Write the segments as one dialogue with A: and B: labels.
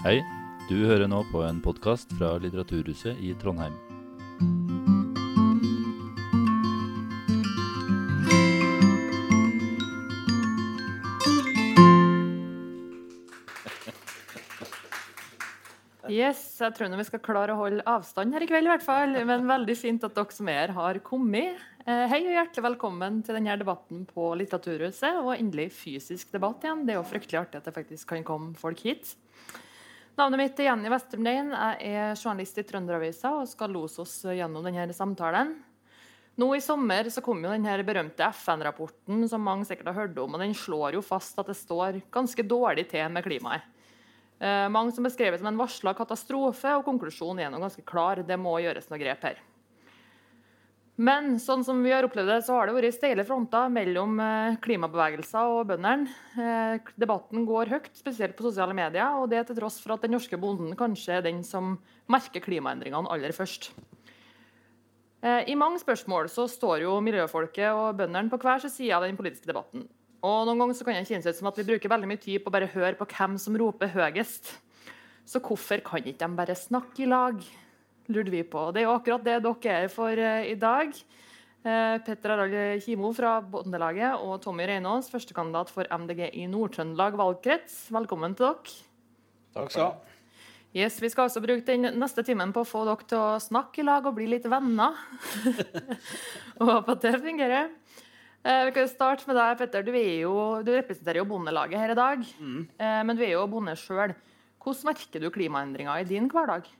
A: Hei, du hører nå på en podkast fra Litteraturhuset i Trondheim.
B: Yes, jeg tror vi skal klare å holde avstand her i kveld, i hvert fall. Men veldig fint at dere som er her, har kommet. Eh, hei og hjertelig velkommen til denne debatten på Litteraturhuset. Og endelig fysisk debatt igjen. Det er jo fryktelig artig at det faktisk kan komme folk hit. Navnet mitt er Jenny Westermlein. Jeg er journalist i Trønderavisa og skal lose oss gjennom denne samtalen. Nå I sommer så kom jo denne berømte FN-rapporten som mange sikkert har hørt om. og Den slår jo fast at det står ganske dårlig til med klimaet. Eh, mange som beskrev det som en varsla katastrofe, og konklusjonen er noe ganske klar. Det må gjøres noe grep her. Men sånn som vi har opplevd det, så har det vært steile fronter mellom eh, klimabevegelser og bøndene. Eh, debatten går høyt, spesielt på sosiale medier, og det til tross for at den norske bonden kanskje er den som merker klimaendringene aller først. Eh, I mange spørsmål så står jo miljøfolket og bøndene på hver sin side av den politiske debatten. Og noen ganger så kan det kjennes ut som at vi bruker veldig mye tid på å bare høre på hvem som roper høyest. Så hvorfor kan ikke de bare snakke i lag? Lurte vi på. Det er jo akkurat det dere er for uh, i dag. Uh, Petter Harald Kimo fra Bondelaget og Tommy Reinås, førstekandidat for MDG i Nord-Trøndelag valgkrets. Velkommen til dere.
C: Takk skal du ha.
B: Yes, Vi skal også bruke den neste timen på å få dere til å snakke i lag og bli litt venner. og håpe at det fungerer. Eh, vi kan starte med deg, Petter. Du, jo, du representerer jo Bondelaget her i dag. Mm. Eh, men du er jo bonde sjøl. Hvordan merker du klimaendringer i din hverdag?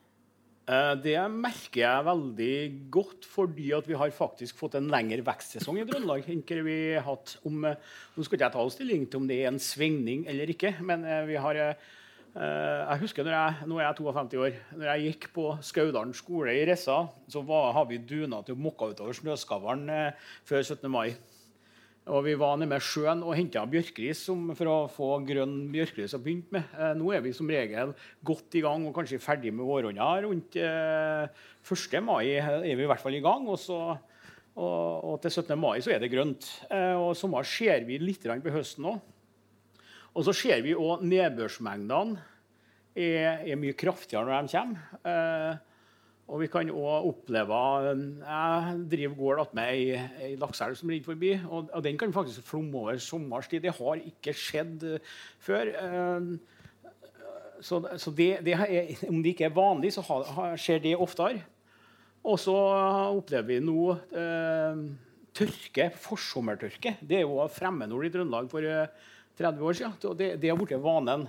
C: Eh, det merker jeg veldig godt, fordi vi har faktisk fått en lengre vekstsesong i Trøndelag vi hatt. Om, nå skal ikke jeg ta stilling til om det er en svingning eller ikke, men vi har jeg husker når jeg, Nå er jeg 52 år. Når jeg gikk på Skaudalen skole i Ressa, så var, har vi duna til å mokke utover snøskavlen før 17. mai. Og vi var nede med sjøen og henta bjørkris for å få grønn bjørkris å begynne med. Eh, nå er vi som regel godt i gang og kanskje ferdig med våronna. Rundt eh, 1. mai er vi i hvert fall i gang. Og, så, og, og til 17. mai så er det grønt. Eh, og sommer ser vi litt på høsten òg. Og så ser vi òg nedbørsmengdene er, er, mye kraftigere når de kommer. Eh, og vi kan òg oppleve Jeg driver gård attmed ei, ei lakseelv som ligger forbi. Og, og, den kan faktisk flomme over sommerstid. Det har ikke skjedd uh, før. Uh, så, så det, det er, om det ikke er vanlig, så har, skjer det oftere. Og så opplever vi nå uh, tørke, forsommertørke. Det er jo fremmedord i Trøndelag for 30 år siden. Det, det har blitt vanen.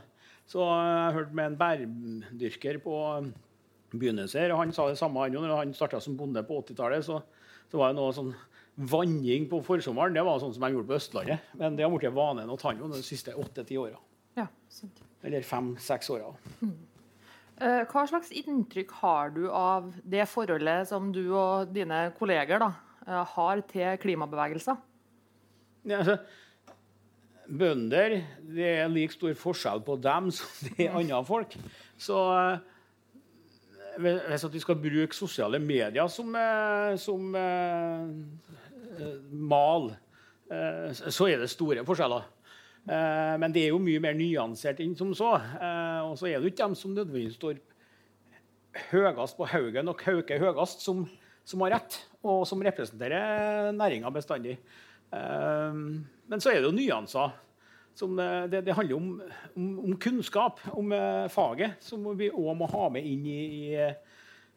C: Så jeg har hørt med en bærdyrker på begynnelser. Han sa det samme han, når han starta som bonde på 80-tallet. Så, så, var det noe sånn vanning på forsommeren. Det var sånn som han gjorde på Østlandet. Men det har blitt vanen å ta de siste åtte-ti åra.
B: Ja,
C: Eller fem-seks åra.
B: Mm. Eh, hva slags inntrykk har du av det forholdet som du og dine kolleger da, eh, har til klimabevegelser?
C: Ja, altså, bønder Det er like stor forskjell på dem som det er andre folk. Så uh, hvis vi skal bruke sosiale medier som, eh, som uh, mal, uh, så er det store forskjeller. Men det er jo mye mer nyansert enn som så. og så er det ikke dem som nødvendigvis står høyest på haugen og kauker høyest, som, som, har rett, og som representerer næringa bestandig. men så er det jo nyanser. Som, eh, det, det, handler om, om, om, kunnskap om uh, faget, som vi òg må ha med inn i,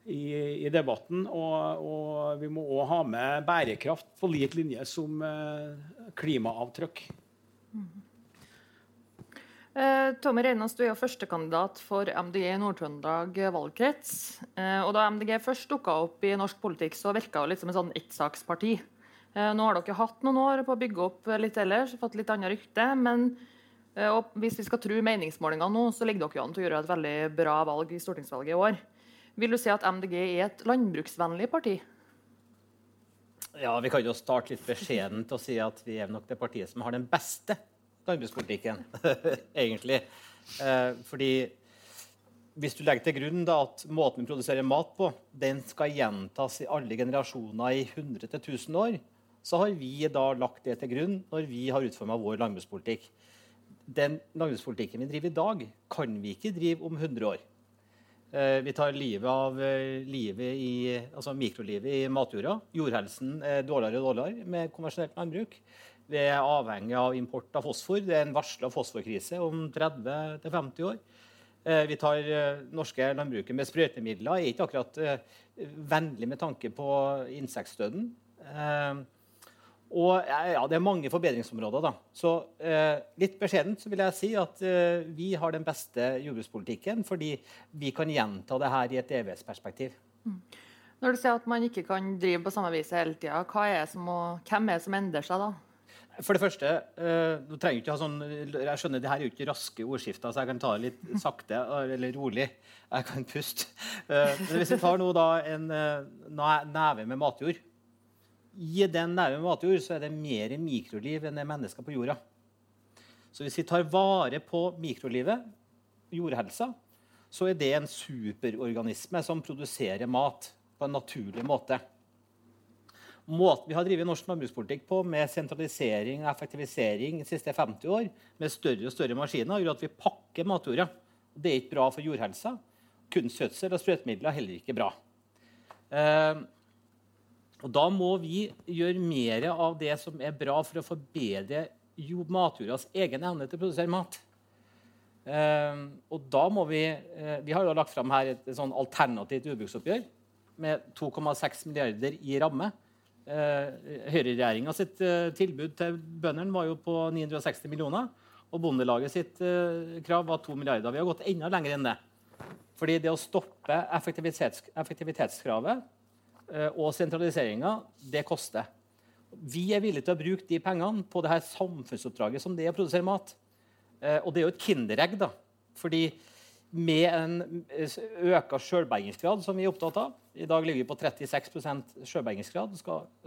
C: i, i debatten. Og, og, vi må òg ha med bærekraft på lik linje som uh, klimaavtrykk. Mm.
B: Uh, Tommy Reinås, du er jo førstekandidat for MDG i Nord-Trøndelag valgkrets. og Da MDG først dukka opp i norsk politikk, så virka det litt som et sånn ettsaksparti. Eh, nå har dere hatt noen år på å bygge opp litt ellers, fått litt annet rykte. Men eh, hvis vi skal tro meningsmålingene nå, så ligger dere an til å gjøre et veldig bra valg i stortingsvalget i år. Vil du si at MDG er et landbruksvennlig parti?
D: Ja, Vi kan jo starte litt beskjedent og si at vi er nok det partiet som har den beste landbrukspolitikken, egentlig. Eh, fordi hvis du legger til grunn da, at måten vi produserer mat på, den skal gjentas i alle generasjoner i 100-1000 år, så har vi da lagt det til grunn når vi har utforma vår landbrukspolitikk. den landbrukspolitikken vi driver i dag, kan vi ikke drive om 100 år. Eh, vi tar livet av eh, livet i, altså mikrolivet i matjorda. Jordhelsen er dårligere og dårligere med konvensjonelt landbruk. Vi er avhengig av import av fosfor. Det er en varsla fosforkrise om 30-50 år. Eh, vi tar norske landbruket med sprøytemidler. er ikke akkurat vennlig med tanke på insektdøden. Og ja, Det er mange forbedringsområder. da. Så eh, Litt beskjedent så vil jeg si at eh, vi har den beste jordbrukspolitikken fordi vi kan gjenta det her i et evighetsperspektiv. Mm.
B: Når du sier at man ikke kan drive på samme vis hele tida, hvem er det som endrer seg da?
D: For det første, eh, du trenger ikke ha sånn, jeg skjønner det her er jo ikke raske ordskifter, så jeg kan ta det litt sakte eller rolig. Jeg kan puste. Eh, men hvis vi tar nå da en eh, neve med matjord i den nære matjord så er det mer mikroliv enn det er mennesker på jorda. Så hvis vi tar vare på mikrolivet, jordhelsa, så er det en superorganisme som produserer mat på en naturlig måte. Måten vi har drevet norsk landbrukspolitikk på med sentralisering og effektivisering de siste 50 år, med større og større maskiner, gjør at vi pakker matjorda. Det er ikke bra for jordhelsa. Kunstgjødsel og sprøytemidler er heller ikke bra. Eh, og Da må vi gjøre mer av det som er bra for å forbedre matjordas egen evne til å produsere mat. Uh, og da må Vi uh, vi har jo lagt fram et, sånn alternativt jordbruksoppgjør med 2,6 milliarder i ramme. Uh, Høyreregjeringa sitt uh, tilbud til bøndene var jo på 960 millioner. Og Bondelaget sitt krav var 2 milliarder. Vi har gått enda lenger enn det. Fordi det å stoppe effektivitets, effektivitetskravet Eh, og sentraliseringa, det koster. Vi er villige til å bruke de pengene på det her samfunnsoppdraget som det er å produsere mat. Eh, og det er jo et kinderegg, da. Fordi med en eh, øka sjølbergingsgrad, som vi er opptatt av I dag ligger vi på 36% selvbergingsgrad.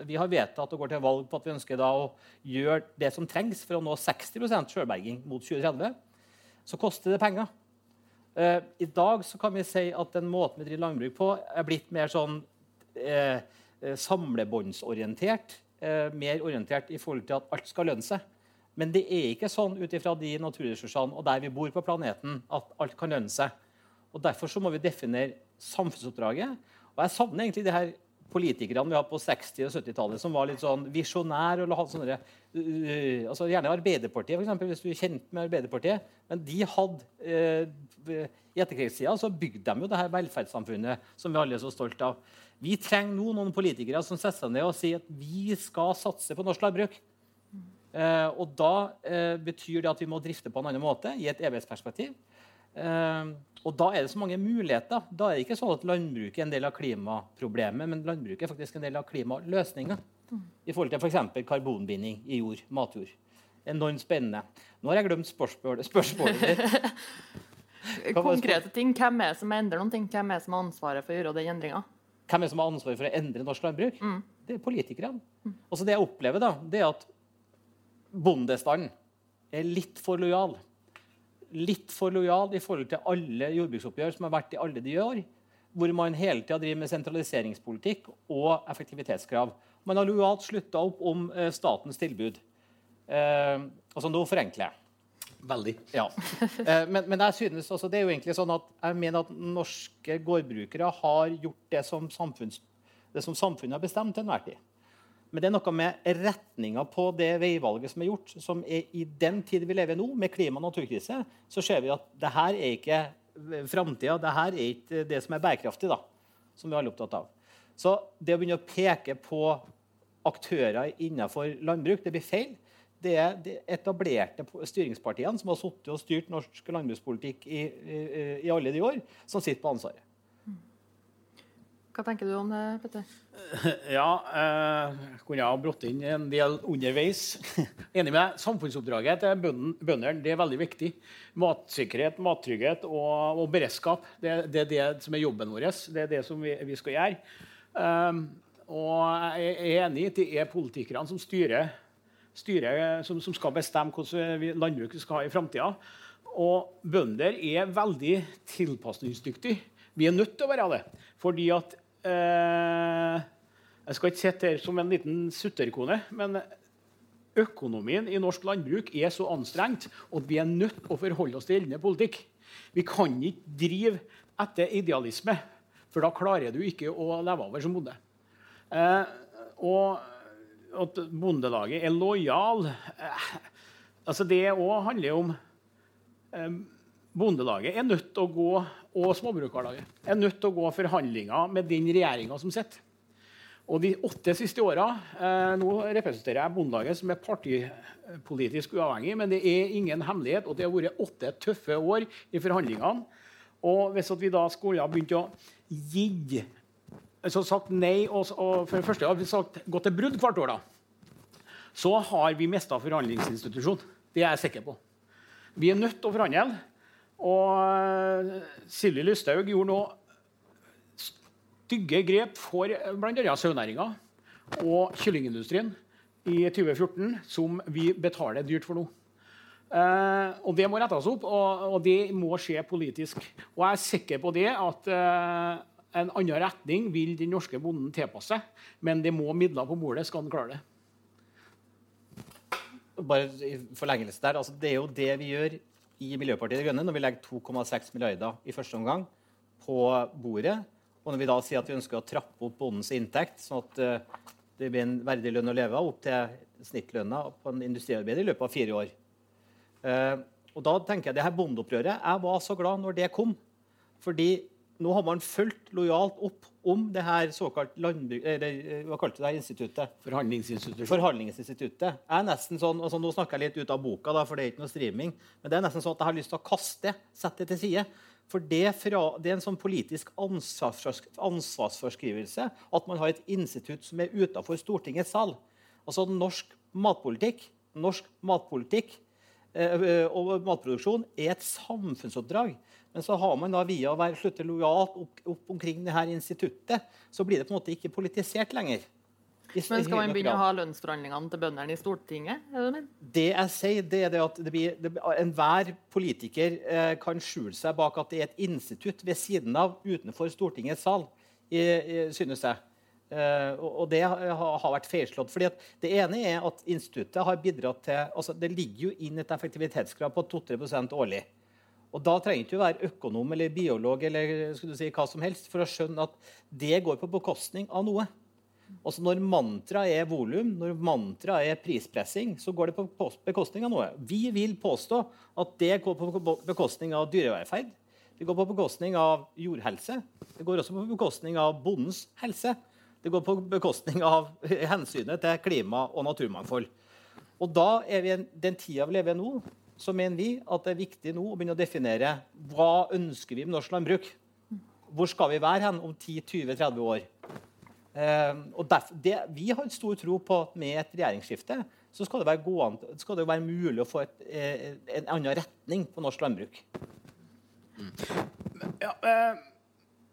D: Vi har vedtatt og går til valg på at vi ønsker da å gjøre det som trengs for å nå 60% selvberging mot 2030. Så koster det penger. I dag kan vi si at den måten vi driver landbruk på, er blitt mer sånn eh, eh, samlebåndsorientert. Eh, mer orientert i forhold til at alt skal lønne seg. Men det er ikke sånn ut ifra de naturressursene og der vi bor på planeten, at alt kan lønne seg. Og Derfor så må vi definere samfunnsoppdraget. Og Jeg savner egentlig de her politikerne vi har på 60- og 70-tallet, som var litt sånn visjonære. og uh, altså Gjerne Arbeiderpartiet, for eksempel, hvis du er kjent med Arbeiderpartiet. Men de hadde uh, I etterkrigstida så bygde de jo det her velferdssamfunnet som vi alle er så stolte av. Vi trenger nå noen politikere som setter seg ned og sier at vi skal satse på norsk landbruk. Eh, og da eh, betyr det at vi må drifte på en annen måte i et evighetsperspektiv. Eh, og da er det så mange muligheter. Da er det ikke sånn at landbruket er en del av klimaproblemet, men landbruket er faktisk en del av klimaløsninga. I forhold til f.eks. karbonbinding i jord, matjord. Enormt spennende. Nå har jeg glemt spørsmålet, ditt.
B: Konkrete ting. Hvem er det som endrer noen ting? Hvem er det som har ansvaret for å gjøre den endringa?
D: Hvem er det som har ansvaret for å endre norsk landbruk? Mm. Det er politikerne. Mm. så det jeg opplever, da, det er at bondestanden er litt for lojal. Litt for lojal i forhold til alle jordbruksoppgjør som har vært i alle de år. Hvor man hele tida driver med sentraliseringspolitikk og effektivitetskrav. Man har lojalt slutta opp om eh, statens tilbud. Eh, altså Nå forenkler jeg.
C: Veldig.
D: Ja. Eh, men, men, jeg synes også, det er jo egentlig sånn at jeg mener at norske gårdbrukere har gjort det som, det som samfunnet har bestemt til enhver tid. Men det er noe med retninga på det veivalget som er gjort. som er I den tid vi lever nå, med klima- og naturkrise, så ser vi at det her er ikke framtida. Det her er ikke det som er bærekraftig, da, som vi er alle opptatt av. Så det å begynne å peke på aktører innenfor landbruk, det blir feil det er de etablerte styringspartiene som har sittet og styrt norsk landbrukspolitikk i, i, i, alle de år, som sitter på ansvaret.
B: Hva tenker du om det, Petter?
C: Ja, eh, kunne jeg ha brått inn en del underveis. Enig med deg. Samfunnsoppdraget til bøndene det er veldig viktig. Matsikkerhet, mattrygghet og, og beredskap. Det, det, er det som er jobben vår. Det er det som vi, vi skal gjøre. Um, og jeg er enig i at det er politikerne som styrer styret som, som, skal bestemme hvordan landbruket skal ha i framtida. Og bønder er veldig tilpasningsdyktige. Vi er nødt til å være det. Fordi at eh, Jeg skal ikke sitte her som en liten sutterkone, men økonomien i norsk landbruk er så anstrengt at vi er nødt til å forholde oss til gjeldende politikk. Vi kan ikke drive etter idealisme, for da klarer du ikke å leve over som bonde. Eh, og at Bondelaget er lojal eh, altså Det òg handler om eh, Bondelaget er nødt til å gå, og Småbrukarlaget er nødt til å gå forhandlinger med den regjeringa som sitter. Og de åtte siste åra eh, Nå representerer jeg Bondelaget, som er partipolitisk uavhengig, men det er ingen hemmelighet, og det har vært åtte tøffe år i forhandlingene. Og hvis vi da skulle ha begynt å gi altså sagt nei, og, og for det første har vi sagt gå til brudd hvert år, da, så har vi mista forhandlingsinstitusjon. Det er jeg sikker på. Vi er nødt til å forhandle. Og eh, Silje Lysthaug gjorde nå stygge grep for eh, bl.a. sauenæringa og kyllingindustrien i 2014 som vi betaler dyrt for nå. Uh, og Det må rettes opp, og, og, det må skje politisk. Og Jeg er sikker på det at en annen retning vil den norske bonden tilpasse, men det må midler på bordet skal han klare det.
D: Bare i forlengelse der, altså Det er jo det vi gjør i Miljøpartiet De Grønne når vi legger 2,6 milliarder i første omgang på bordet og når vi da sier at vi ønsker å trappe opp bondens inntekt, sånn at uh, det blir en verdig lønn å leve av, opp til snittlønna på en industriarbeider i løpet av fire år. Uh, og da tenker jeg det her bondeopprøret Jeg var så glad når det kom. Fordi nå har man fulgt lojalt opp om det her såkalt landbruk... Eller eh, hva kalte det her instituttet?
C: Forhandlingsinstituttet.
D: Forhandlingsinstituttet. Jeg er nesten sånn, altså Nå snakker jeg litt ut av boka, da, for det er ikke noe streaming. Men det er nesten sånn at jeg har lyst til å kaste sette det til side. For det, fra, det, er en sånn politisk ansvarsforskrivelse at man har et institutt som er utenfor Stortingets sal. Altså norsk matpolitikk, norsk matpolitikk eh, og matproduksjon er et samfunnsoppdrag. Men så har man da via å være slutte lojalt opp, opp omkring det her instituttet, så blir det på en måte ikke politisert lenger.
B: Men skal man begynne å ha lønnsforhandlingene til bøndene i Stortinget?
D: Det, det jeg sier, det er det at det blir, det, enhver politiker eh, kan skjule seg bak at det er et institutt ved siden av utenfor Stortingets sal, i, i, synes jeg. Eh, og, det har, har vært feilslått. fordi Det ene er at instituttet har bidratt til altså Det ligger jo inn et effektivitetskrav på 2-3% årlig. Og Da trenger du ikke være økonom eller biolog eller si, hva som helst for å skjønne at det går på bekostning av noe. Altså Når mantra er volum, når mantra er prispressing, så går det på bekostning av noe. Vi vil påstå at det går på bekostning av dyrevelferd. Det går på bekostning av jordhelse. Det går også på bekostning av bondens helse. Det går på bekostning av hensynet til klima og naturmangfold. Og da er vi den tida vi lever i nå, så mener vi at det er viktig nå å begynne å definere hva ønsker vi med norsk landbruk. Hvor skal vi være hen om 10-20-30 år? Ehm, og derfor, det, vi har stor tro på at med et regjeringsskifte så skal det være, gående, skal det være mulig å få et, eh, en annen retning på norsk landbruk.
C: Mm. Ja, eh,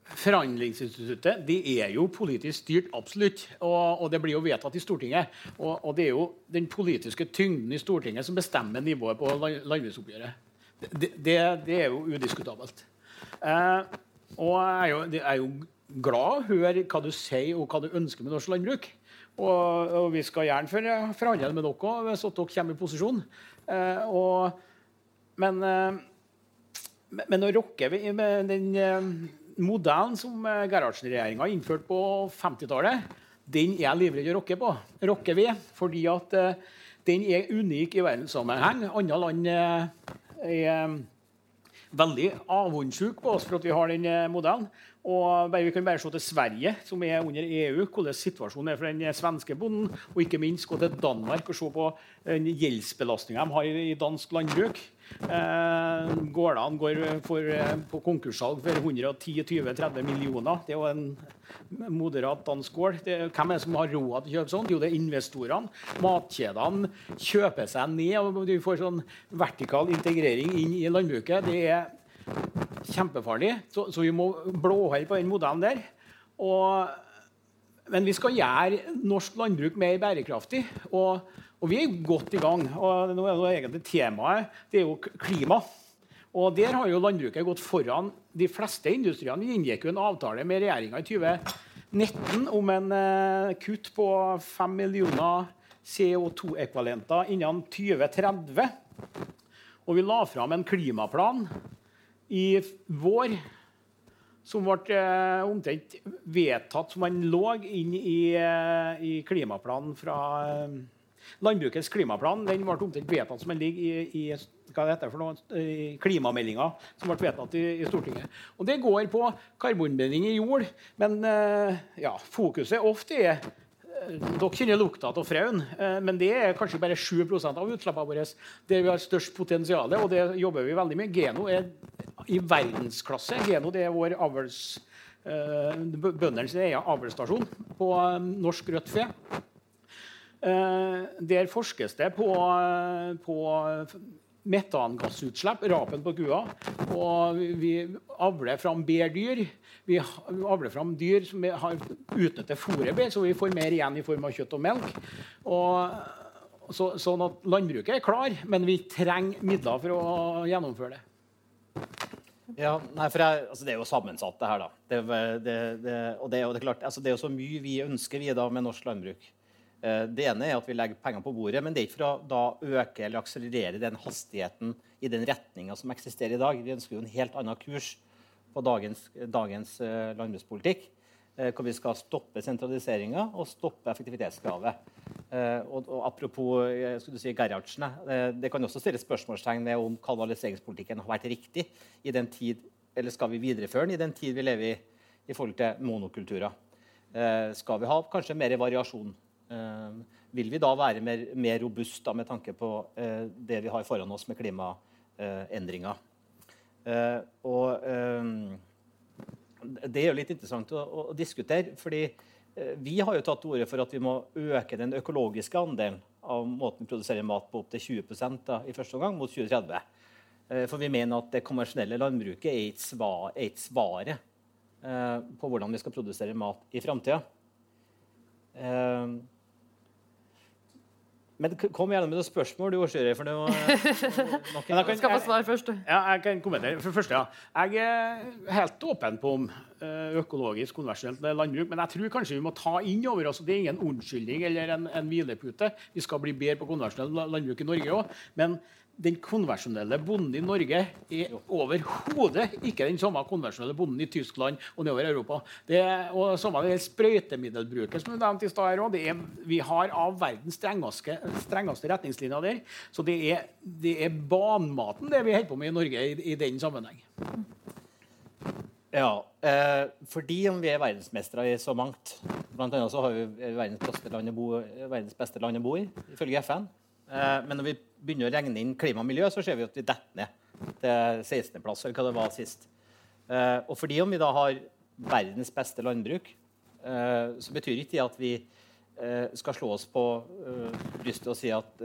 C: Forhandlingsinstituttet de er jo politisk styrt, absolutt. Og, og det blir jo vedtatt i Stortinget. Og, og, det er jo den politiske tyngden i Stortinget som bestemmer nivået på landbruksoppgjøret. Det, det, det, er jo udiskutabelt. Eh, og jeg er jo, jeg er jo glad å høre hva du sier og hva du ønsker med norsk landbruk. Og, og vi skal gjerne forhandle med dere hvis dere kommer i posisjon. Eh, og, men, eh, men nå rokker vi med den eh, modellen som eh, Gerhardsen-regjeringa innførte på 50-tallet. Den er jeg livredd å rokke på. Rokker vi fordi at eh, den er unik i verdenssammenheng. Andre land eh, er veldig avundsjuke på oss for at vi har den modellen. Og Vi kan bare se til Sverige, som er under EU, hvordan situasjonen er for den svenske bonden. Og ikke minst gå til Danmark og se på den gjeldsbelastninga de har i dansk landbruk. Eh, Gårdene går for, eh, på konkurssalg for 110-20-30 millioner. Det er jo en moderat dansk gård. Det, hvem er det som har råd til å kjøpe sånt? Jo, det er investorene. Matkjedene kjøper seg ned. og Du får sånn vertikal integrering inn i landbruket. Det er kjempefarlig. Så, så vi må blåholde på den modellen der. Og, men vi skal gjøre norsk landbruk mer bærekraftig. Og, og vi er godt i gang. Og nå er det egentlig Temaet det er jo klima. Og Der har jo landbruket gått foran de fleste industriene. Vi inngikk jo en avtale med regjeringa i 2019 om en uh, kutt på 5 millioner CO2-ekvalenter innen 2030. Og vi la fram en klimaplan i vår som ble eh, omtrent vedtatt som man lå inn i, eh, i klimaplanen fra eh, Landbrukets klimaplan den ble omtrent vedtatt som den ligger i, i hva heter for noe, klimameldinga som ble vedtatt i, i, Stortinget. Og Det går på karbonbinding i jord, men ja, fokuset ofte er dere kjenner lukta av frøen, eh, men det er kanskje bare 7% av utslippene våre. Der vi har størst potensial, og det jobber vi veldig med. Geno er i verdensklasse. Geno det er vår avls, uh, bøndenes egen avlsstasjon på um, norsk rødt fe. Der forskes det på, på metangassutslipp, rapen på kua. Og vi avler fram bedre Vi avler fram dyr som har utnyttet fôret bedre, så vi får mer igjen i form av kjøtt og melk. Og så, sånn at landbruket er klar, men vi trenger midler for å gjennomføre det.
D: Ja, nei, for jeg, altså Det er jo sammensatt, det her. da. Det, det, det, og og det, er klart, altså det er jo så mye vi ønsker vi da med norsk landbruk. Eh, det ene er at vi legger penger på bordet, men det er ikke for å da øke eller akselerere den hastigheten i den retninga som eksisterer i dag. Vi ønsker jo en helt annen kurs på dagens, dagens uh, landbrukspolitikk. Uh, hvor vi skal stoppe sentraliseringa og stoppe effektivitetskravet. Og, og, Apropos skulle du si, Gerhardsen, det kan også stilles spørsmålstegn ved om kanaliseringspolitikken har vært riktig i den tid, eller skal vi videreføre den i den tid vi lever i i forhold til monokulturer. skal vi ha kanskje mer variasjon? Vil vi da være mer, mer robust med tanke på det vi har foran oss med klimaendringer? og det er jo litt interessant å, å, diskutere. fordi eh, Vi har jo tatt til orde for at vi må øke den økologiske andelen av måten vi produserer mat på, opp til 20 da, i første omgang, mot 2030. Eh, for vi mener at det konvensjonelle landbruket er ikke svar, svaret eh, på hvordan vi skal produsere mat i framtida. Men kom gjerne med noen spørsmål, du, årsjører, for det var
B: noen... Jeg skal få svar først.
C: Ja, jeg kan kommentere. For det første, ja. Jeg er helt åpen på om eh, økologisk, konversjonelt landbruk. Men jeg tror kanskje vi må ta inn over oss Det er ingen unnskyldning eller en, en hvilepute. Vi skal bli bedre på konversjonelt landbruk i Norge òg. Men den konvensjonelle bonden i Norge er overhodet ikke den samme konvensjonelle bonden i Tyskland og nedover Europa. Det, og samme det sprøytemiddelbruket som du nevnte i stad. Vi har av verdens strengeste, strengeste retningslinjer der. Så det er, det er banmaten det vi holder på med i Norge i, i den sammenheng.
D: Ja, eh, fordi om vi er verdensmestere i så mangt. Blant annet så har vi verdens beste land å bo, land å bo i, ifølge FN. Eh, men når vi begynner å regne inn klima og miljø, så ser vi at vi detter ned til 16.-plass, eller hva det var sist. Eh, og fordi om vi da har verdens beste landbruk, eh, så betyr ikke det at vi skal slå oss på brystet og si at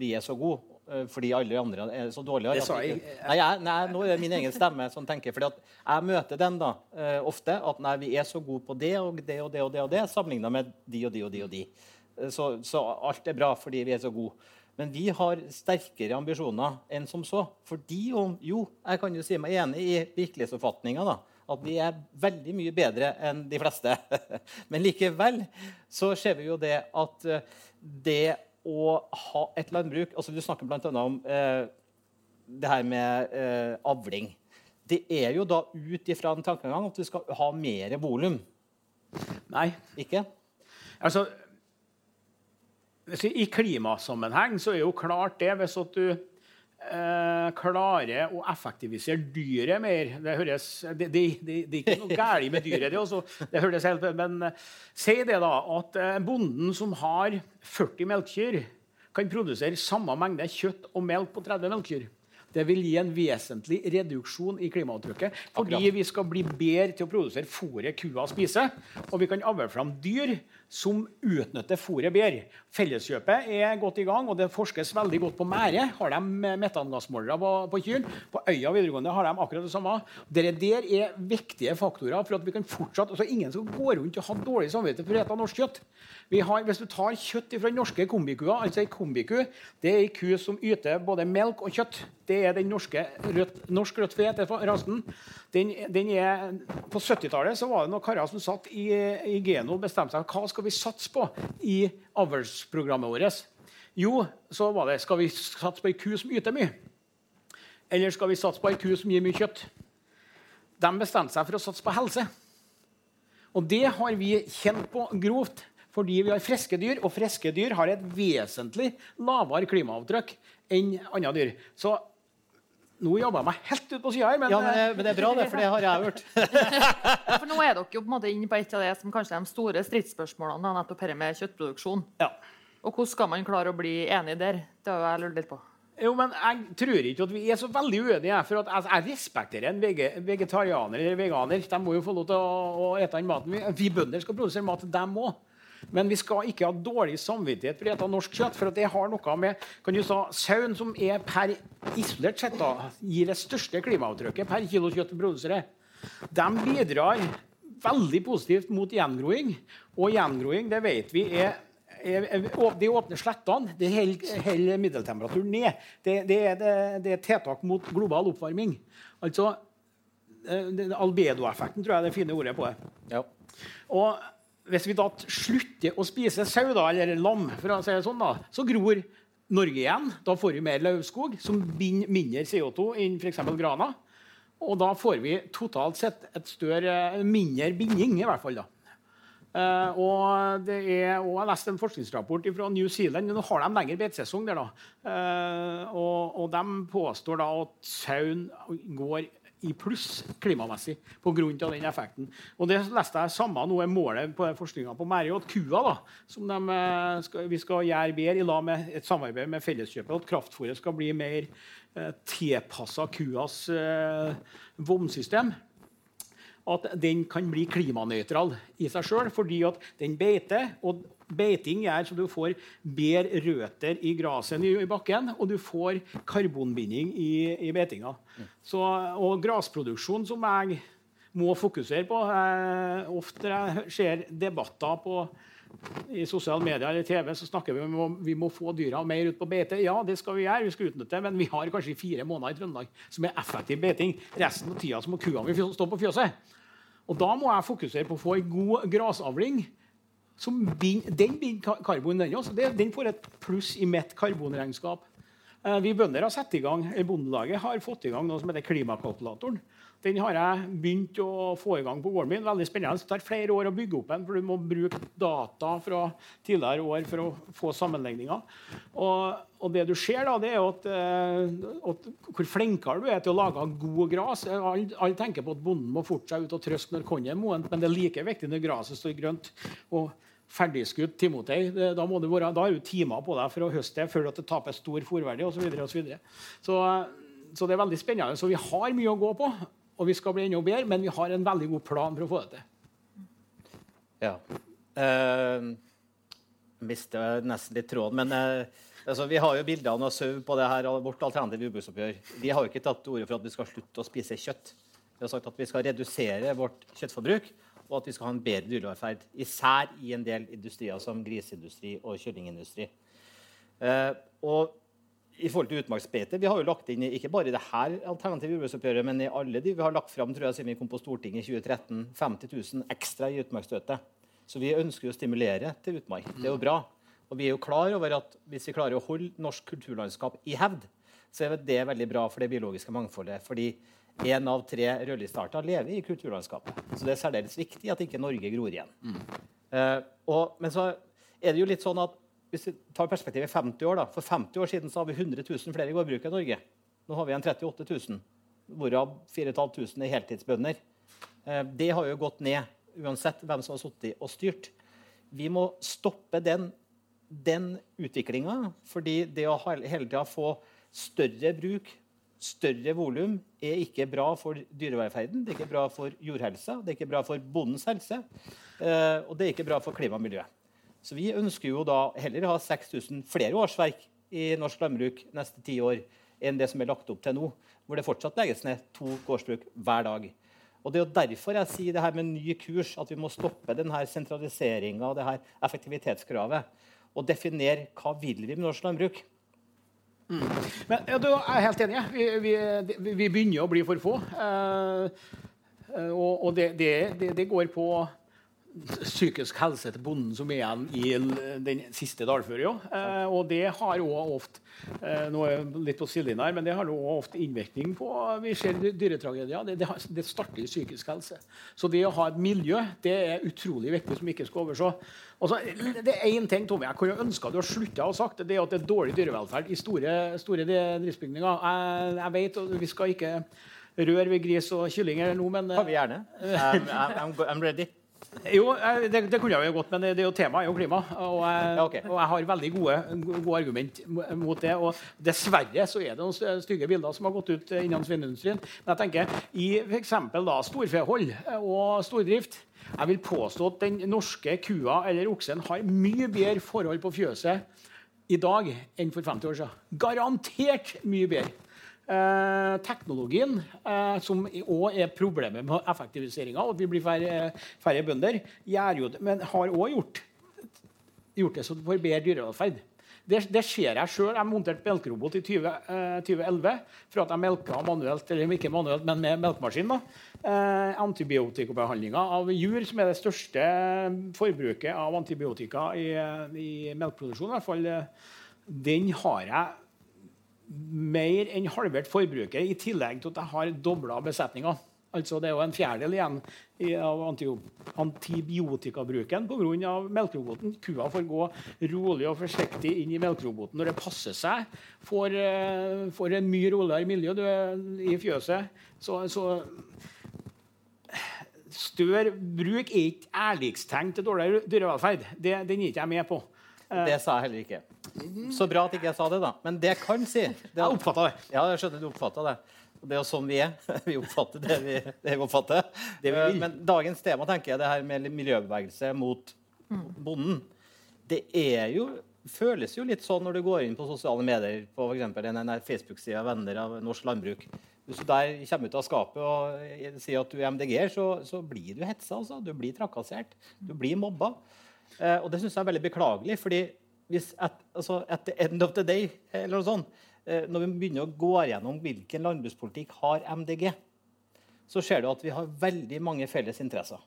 D: vi er så gode fordi alle andre er så dårlige.
C: Det sa jeg.
D: Nei, jeg, nei, nå er det min egen stemme som tenker. fordi jeg møter den da, ofte. At nei, vi er så gode på det og det og det og det, og det sammenligna med de og de og de. og de. Så, så, alt er bra fordi vi er så gode. Men vi har sterkere ambisjoner enn som så. Fordi om Jo, jeg kan jo si meg enig i virkelighetsoppfatninga. At vi er veldig mye bedre enn de fleste. Men likevel så ser vi jo det at eh, det å ha et landbruk altså Du snakker bl.a. om eh, det her med eh, avling. Det er jo da ut ifra en tankegang at vi skal ha mer volum.
C: Nei.
D: Ikke?
C: Altså, i klimasammenheng så er jo klart det hvis at du eh, klarer å effektivisere dyret mer Det, høres, det, det, det er ikke noe galt med dyret, det, også, det høres helt, men uh, si det da at uh, bonden som har 40 melkekyr, kan produsere samme mengde kjøtt og melk på 30 melkekyr. Det vil gi en vesentlig reduksjon i klimaavtrykket. Fordi vi skal bli bedre til å produsere fôret kua spiser. Og vi kan avle fram dyr som utnytter fôret bedre. Felleskjøpet er godt i gang, og det forskes veldig godt på mære. Har de metangassmålere på, på kyrne? På Øya videregående har de akkurat det samme. Dere der er viktige faktorer for at vi kan fortsatt altså Ingen som går rundt og har dårlig samvittighet for å spise norsk kjøtt. Har, hvis du tar kjøtt fra norske kombikua, altså ei kombiku, det er ei ku som yter både melk og kjøtt. Det er den norske rødt, norsk rødt fe til rasen. Den, den på 70-tallet var det noen karer som satt i, i Geno og bestemte seg hva skal vi satse på i avlsprogrammet vårt? Jo, så var det skal vi satse på ei ku som yter mye. Eller skal vi satse på ei ku som gir mye kjøtt? De bestemte seg for å satse på helse. Og det har vi kjent på grovt fordi vi har friske dyr, og friske dyr har et vesentlig lavere klimaavtrykk enn andre dyr. Så nå jobber jeg meg helt ut på sida her, men,
D: Ja, men det, men det er bra, det, for det har jeg hørt.
B: For nå er dere jo på en måte inne på et av det som kanskje er de store stridsspørsmålene, nettopp dette med kjøttproduksjon.
C: ja.
B: Og hvordan skal man klare å bli enig der? Det har jeg lurt litt på.
C: Jo, men jeg tror ikke at vi er så veldig uenige. For at altså, jeg respekterer en vege, vegetarianer eller veganer. De må jo få lov til å, å ete den maten. Vi, vi bønder skal produsere mat, til dem òg. Men vi skal ikke ha dårlig samvittighet for å spise norsk kjøtt. For det har noe med kan du sa, Sauen, som er per isolert sett da, gir det største klimaavtrykket per kilo kjøtt vi produserer, de bidrar veldig positivt mot gjengroing. Og gjengroing, det vet vi, er De åpner slettene det holder middeltemperaturen ned. Det, det, er, det, det er tiltak mot global oppvarming. Altså, eh, Albedoeffekten tror jeg er det fine ordet på det.
D: Ja.
C: Og hvis vi da slutter å spise sau, da, eller lam, for å si det sånn, da, så gror Norge igjen. Da får vi mer lauvskog, som binder mindre CO2 enn f.eks. grana. Og da får vi totalt sett et større, mindre binding, i hvert fall. da. Uh, og det er, og jeg leste en forskningsrapport fra New Zealand. Nå har de lengre beitesesong der. da. Uh, og, og de påstår da at sauen går i pluss klimamessig pga. den effekten. Og det leste jeg samme nå er målet på forskninga på Mære, at kua, da, som de, eh, skal, vi skal gjøre bedre i lag med et samarbeid med Felleskjøpet, at kraftfôret skal bli mer eh, tilpassa kuas eh, vomsystem at den kan bli klimanøytral i seg sjøl, fordi at den beiter. og Beiting gjør så du får bedre røtter i gresset i, i bakken, og du får karbonbinding i, i beitinga. Så, og grasproduksjon, som jeg må fokusere på eh, Ofte jeg ser debatter på i sosiale medier eller TV så snakker vi om at vi må få dyra mer ut på beite. Ja, det skal vi gjøre, vi skal utnytte men vi har kanskje fire måneder i Trøndelag som er effektiv beiting. Resten av tida må kua mi stå på fjøset. Og da må jeg fokusere på å få en god grasavling. Som bind, den binder karbon, den også. Den får et pluss i mitt karbonregnskap. Eh, Vi bønder har satt i gang, Bondelaget har fått i gang noe som heter klimakalkulatoren. Den har jeg begynt å få i gang på gården min. Veldig spennende. Det tar flere år å bygge opp den, for du må bruke data fra tidligere år for å få sammenligninger. Og, og det du ser, da, det er at, eh, at hvor flinkere du er til å lage god gras. Alle alle tenker på at bonden må forte seg ut og trøske når kornet er modent, men det er like viktig når gresset står grønt. og ferdigskutt Timotei. Da, må du være, da er du timer på deg for å høste det før at det taper stor fòrverdi osv. Så, og så, videre. så Så det er veldig spennende. Så vi har mye å gå på, og vi skal bli enda bedre, men vi har en veldig god plan for å få det til.
D: Ja. Uh, mister nesten litt tråden, men uh, altså, vi har jo bildene av sau på det her, vårt alternative jordbruksoppgjør. Vi har jo ikke tatt til orde for at vi skal slutte å spise kjøtt. Vi har sagt at vi skal redusere vårt kjøttforbruk, og at vi skal ha en bedre dyrevelferd. Især i en del industrier som griseindustri og kyllingindustri. Uh, og i forhold til utmarksbeite, Vi har jo lagt inn ikke bare i det her alternative jordbruksoppgjøret, men i alle de vi har lagt fram tror jeg, siden vi kom på Stortinget i 2013, 50 000 ekstra i utmarksstøtte. Så vi ønsker jo å stimulere til utmark. Det er jo bra. Og vi er jo klar over at hvis vi klarer å holde norsk kulturlandskap i hevd, så er det veldig bra for det biologiske mangfoldet. Fordi én av tre rødlistearter lever i kulturlandskapet. Så det er særdeles viktig at ikke Norge gror igjen. Eh, og, men så er det jo litt sånn at hvis vi tar perspektivet 50 år da, For 50 år siden så har vi 100 000 flere gårdbruk i Norge. Nå har vi en 38 000, hvorav 4500 er heltidsbønder. Eh, det har jo gått ned uansett hvem som har sittet og styrt. Vi må stoppe den, den utviklinga, fordi det å hele tida få større bruk, større volum, er ikke bra for dyrevelferden, det er ikke bra for jordhelsa, det er ikke bra for bondens helse, eh, og det er ikke bra for klima og miljø. Så vi ønsker jo da heller å ha 6000 flere årsverk i norsk landbruk neste ti år enn det som er lagt opp til nå, hvor det fortsatt legges ned to gårdsbruk hver dag. Og Det er jo derfor jeg sier det her med ny kurs, at vi må stoppe denne sentraliseringa og det her effektivitetskravet. Og definere hva vil vi med norsk landbruk.
C: Men ja, du, er helt enig. Vi, vi, vi begynner å bli for få. Eh, eh, og og det, det, det, det går på psykisk helse til bonden som er igjen i den siste dalføra. Eh, og det har òg ofte eh, Nå er jeg litt på sidelinjen her, men det har også ofte innvirkning på Vi ser dyretragedier. Det, det, det starter i psykisk helse. Så det å ha et miljø det er utrolig viktig, som vi ikke skal overse. Og så, det er én ting Tommy, jeg kunne ønske at du hadde slutta å sagt det, er at det er dårlig dyrevelferd i store, store driftsbygninger. Jeg, jeg vet, og vi skal ikke røre ved gris og kylling her nå, men eh,
D: Har vi gjerne. I'm, I'm, I'm ready.
C: Jo, eh, det, det kunne jeg jo godt, men det, det er jo temaet er jo klima. Og jeg,
D: Ja, ok.
C: og jeg har veldig gode, gode argument mot det. Og dessverre så er det noen stygge bilder som har gått ut eh, innen svineindustrien. Men jeg tenker i f.eks. storfehold eh, og stordrift Jeg vil påstå at den norske kua eller oksen har mye bedre forhold på fjøset i dag enn for 50 år siden. Garantert mye bedre. Eh, teknologien, eh, som òg er problemet med effektiviseringa, og at vi blir færre, færre bønder, jo men har òg gjort, gjort det så for bedre dyrevelferd. Det, det ser jeg sjøl. Jeg monterte melkerobot i 20, eh, 2011 for at jeg melka manuelt, eller ikke manuelt, men med melkemaskin. Eh, antibiotikabehandlinga av jur, som er det største forbruket av antibiotika i, i melkeproduksjon, i hvert fall, eh, den har jeg mer enn halvert forbruket, i tillegg til at jeg har dobla besetninga. Altså det er jo en fjerdedel igjen av antibiotikabruken pga. melkeroboten. Kua får gå rolig og forsiktig inn i melkeroboten når det passer seg. Får, eh, får en mye roligere miljø i fjøset. Så, så stør bruk er ikke ærlighetstegn til dårligere dyrevelferd. Det, den er ikke jeg med på.
D: Det sa jeg heller ikke. Så bra at ikke jeg sa det, da. Men det jeg kan si det
C: Jeg oppfatta det.
D: Ja, jeg skjønner du oppfatta det. Det er jo sånn vi er. Vi oppfatter det vi, det vi oppfatter.
C: Det vi.
D: Men dagens tema tenker jeg det her med miljøbevegelse mot bonden. Det er jo føles jo litt sånn når du går inn på sosiale medier, på f.eks. en der Facebook-sida Venner av norsk landbruk. Hvis du der kommer ut av skapet og sier at du er MDG-er, så, så blir du hetsa. Altså. Du blir trakassert. Du blir mobba. Eh, og det syns jeg er veldig beklagelig. fordi hvis at, altså, at the end of the day, eller noe sånt, eh, når vi begynner å gå gjennom hvilken landbrukspolitikk har MDG, så ser du at vi har veldig mange felles interesser.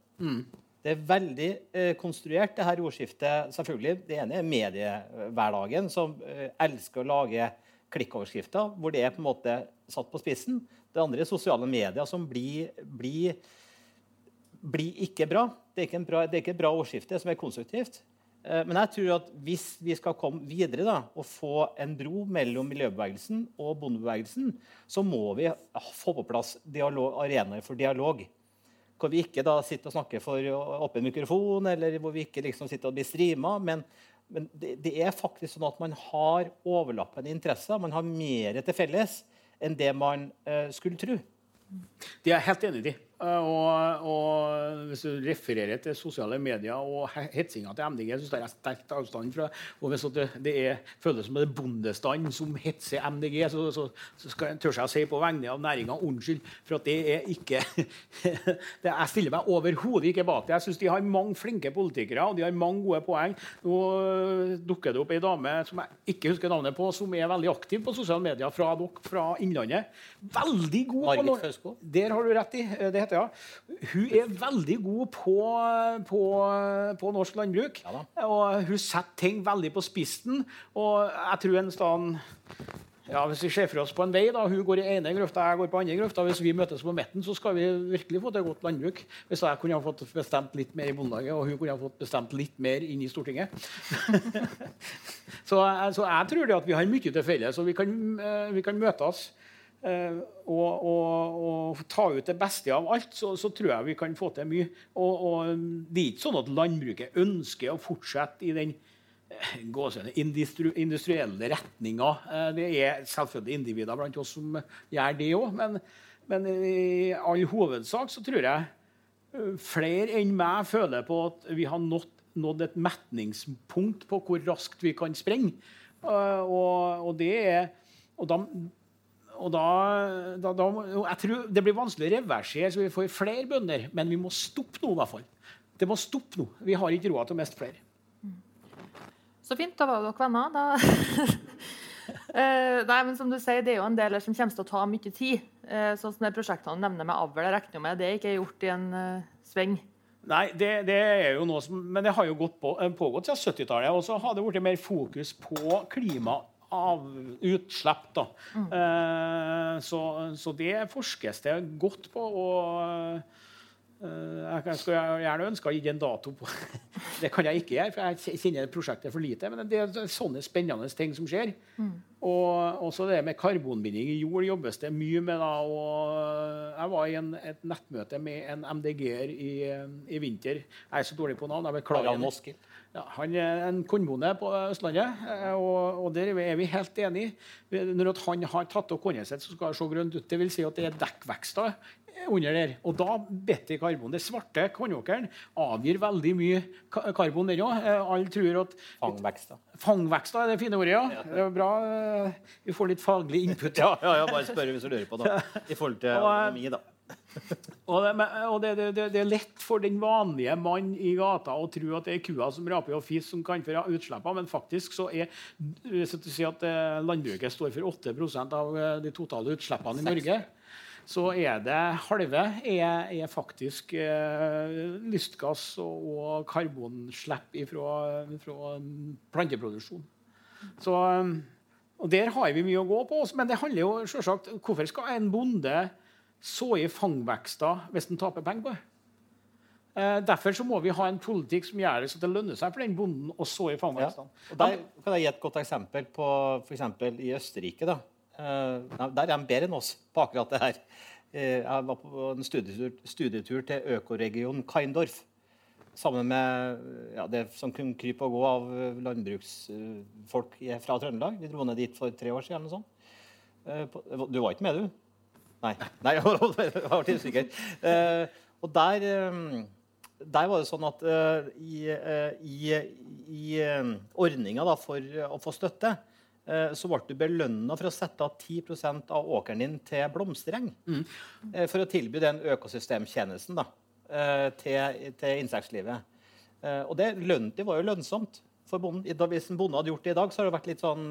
D: Det er veldig eh, konstruert, det her ordskiftet. selvfølgelig. Det ene er mediehverdagen, som eh, elsker å lage klikkoverskrifter, hvor det er på en måte satt på spissen. Det andre er sosiale medier, som blir, blir, blir ikke bra. Det er ikke, en bra, det er ikke et bra ordskifte som er konstruktivt. Eh, Men jeg tror at hvis vi skal komme videre da, og få en bro mellom miljøbevegelsen og bondebevegelsen, så må vi få på plass dialog, arenaer for dialog. Hvor vi ikke da sitter og snakker for åpen mikrofon, eller hvor vi ikke liksom sitter og blir strima. Men, men det, det er faktisk sånn at man har overlappende interesser. Man har mer til felles enn det man uh, skulle tro.
C: Det er jeg helt enig i. Eh, Og, og hvis du refererer til sosiale medier og he- hetsinga til MDG, så tar jeg sterkt avstand fra Og hvis det, det er, føles som det er bondestand som hetser MDG, så, så, så skal tør jeg si på vegne av næringa unnskyld, for at det er ikke det, Jeg stiller meg overhodet ikke bak det. Jeg syns de har mange flinke politikere, og de har mange gode poeng. Nå øh, dukker det opp ei dame som jeg ikke husker navnet på, som er veldig aktiv på sosiale medier fra dere fra Innlandet. Veldig god
D: Margit Fausko?
C: der har du rett i. Det heter ja. Hun er veldig god på, på, på norsk landbruk.
D: Ja
C: og hun setter ting veldig på spissen. Og jeg tror en stand ja, Hvis vi ser for oss på en vei, da, hun går i ene grøfta, jeg går på andre grøfta, hvis vi møtes på midten, så skal vi virkelig få til godt landbruk. Hvis jeg kunne ha fått bestemt litt mer i Bondelaget, og hun kunne ha fått bestemt litt mer inn i Stortinget. så, så jeg tror det at vi har mye til felles, og vi kan, eh, vi kan møtes. Eh, og, og, og ta ut det beste av alt, så, så tror jeg vi kan få til mye. Og, og det er ikke sånn at landbruket ønsker å fortsette i den eh, industri, industrielle retninga. Eh, Det er selvfølgelig individer blant oss som gjør det òg, men, men i all hovedsak så tror jeg flere enn meg føler på at vi har nådd, nådd et metningspunkt på hvor raskt vi kan sprenge. Og, og det er og da, og da, da, da Jeg tror det blir vanskelig å reversere, så vi får flere bønder. Men vi må stoppe nå, i hvert fall. Det må stoppe nå. Vi har ikke råd til å miste flere.
B: Så fint, da var dere venner. Da. Eh, nei, men som du sier, Det er jo en del som kommer til å ta mye tid. Eh, sånn som det prosjektene nevner med avl. Regner jo med det ikke er gjort i en uh, sving.
C: Nei, det, det, er jo noe som Men det har jo på, pågått siden 70-tallet. Og så har det blitt mer fokus på klima av utslipp. Da. Mm. Eh, så, så, det forskes det godt på. og Eh, jeg skulle gjerne ønske å gi en dato på Det kan jeg ikke gjøre, for jeg kjenner prosjektet for lite. Men det er sånne spennende ting som skjer. Mm. Og også det med karbonbinding i jord jobbes det mye med. da, og Jeg var i en, et nettmøte med en MDG-er i, i, vinter. Jeg er så dårlig på navn. jeg beklager. Ja, han er en kornbonde på Østlandet, eh, og, og, der er vi helt enige. Når han har tatt opp kornet sitt, så skal det se grønt ut. Det vil si at det er dekkvekster under der. Og da bitter karbon. Det svarte kornåkeren avgir veldig mye karbon, den òg. Eh, alle tror at
D: Fangvekster.
C: Fangvekster er det fine ordet, ja. Det er bra. Eh, vi får litt faglig input.
D: ja, ja, ja, bare spør hvis du lurer på det. I forhold til økonomi, da.
C: Og, det, og det, det, det, er lett for den vanlige mann i gata å tro at det er kua som raper og fis som kan få utslippene, men faktisk så er hvis du sier at eh, landbruket står for 8% av de totale utslippene i Norge så er det halve er, er faktisk eh, lystgass og, og karbonslipp fra, fra planteproduksjon. Så, og Der har vi mye å gå på. Men det handler jo selvsagt hvorfor skal en bonde så i fangvekster hvis en taper penger på det? Eh, derfor må vi ha en politikk som gjør det så det lønner seg for den bonden å så i fangvekstene.
D: Ja. Der kan jeg gi et godt eksempel på f.eks. i Østerrike. da Uh, der er de bedre enn oss på akkurat det her. Uh, jeg var på en studietur, studietur til økoregionen Kaindorf. Sammen med ja, det som kunne krype og gå av landbruksfolk fra Trøndelag. Vi dro ned dit for tre år siden. Eller noe sånt. du var ikke med, du? Nei. Nei jeg var litt usikker. og der, der, var det sånn at i, i, i ordninga for å få støtte Eh, så ble du belønna for å sette av 10% av åkeren din til blomstereng. Mm. Eh, for å tilby den økosystemtjenesten da, eh, til, til insektlivet. Og det, lønn, det, var jo lønnsomt for bonden. Hvis en bonde hadde gjort det i dag, så hadde det vært litt sånn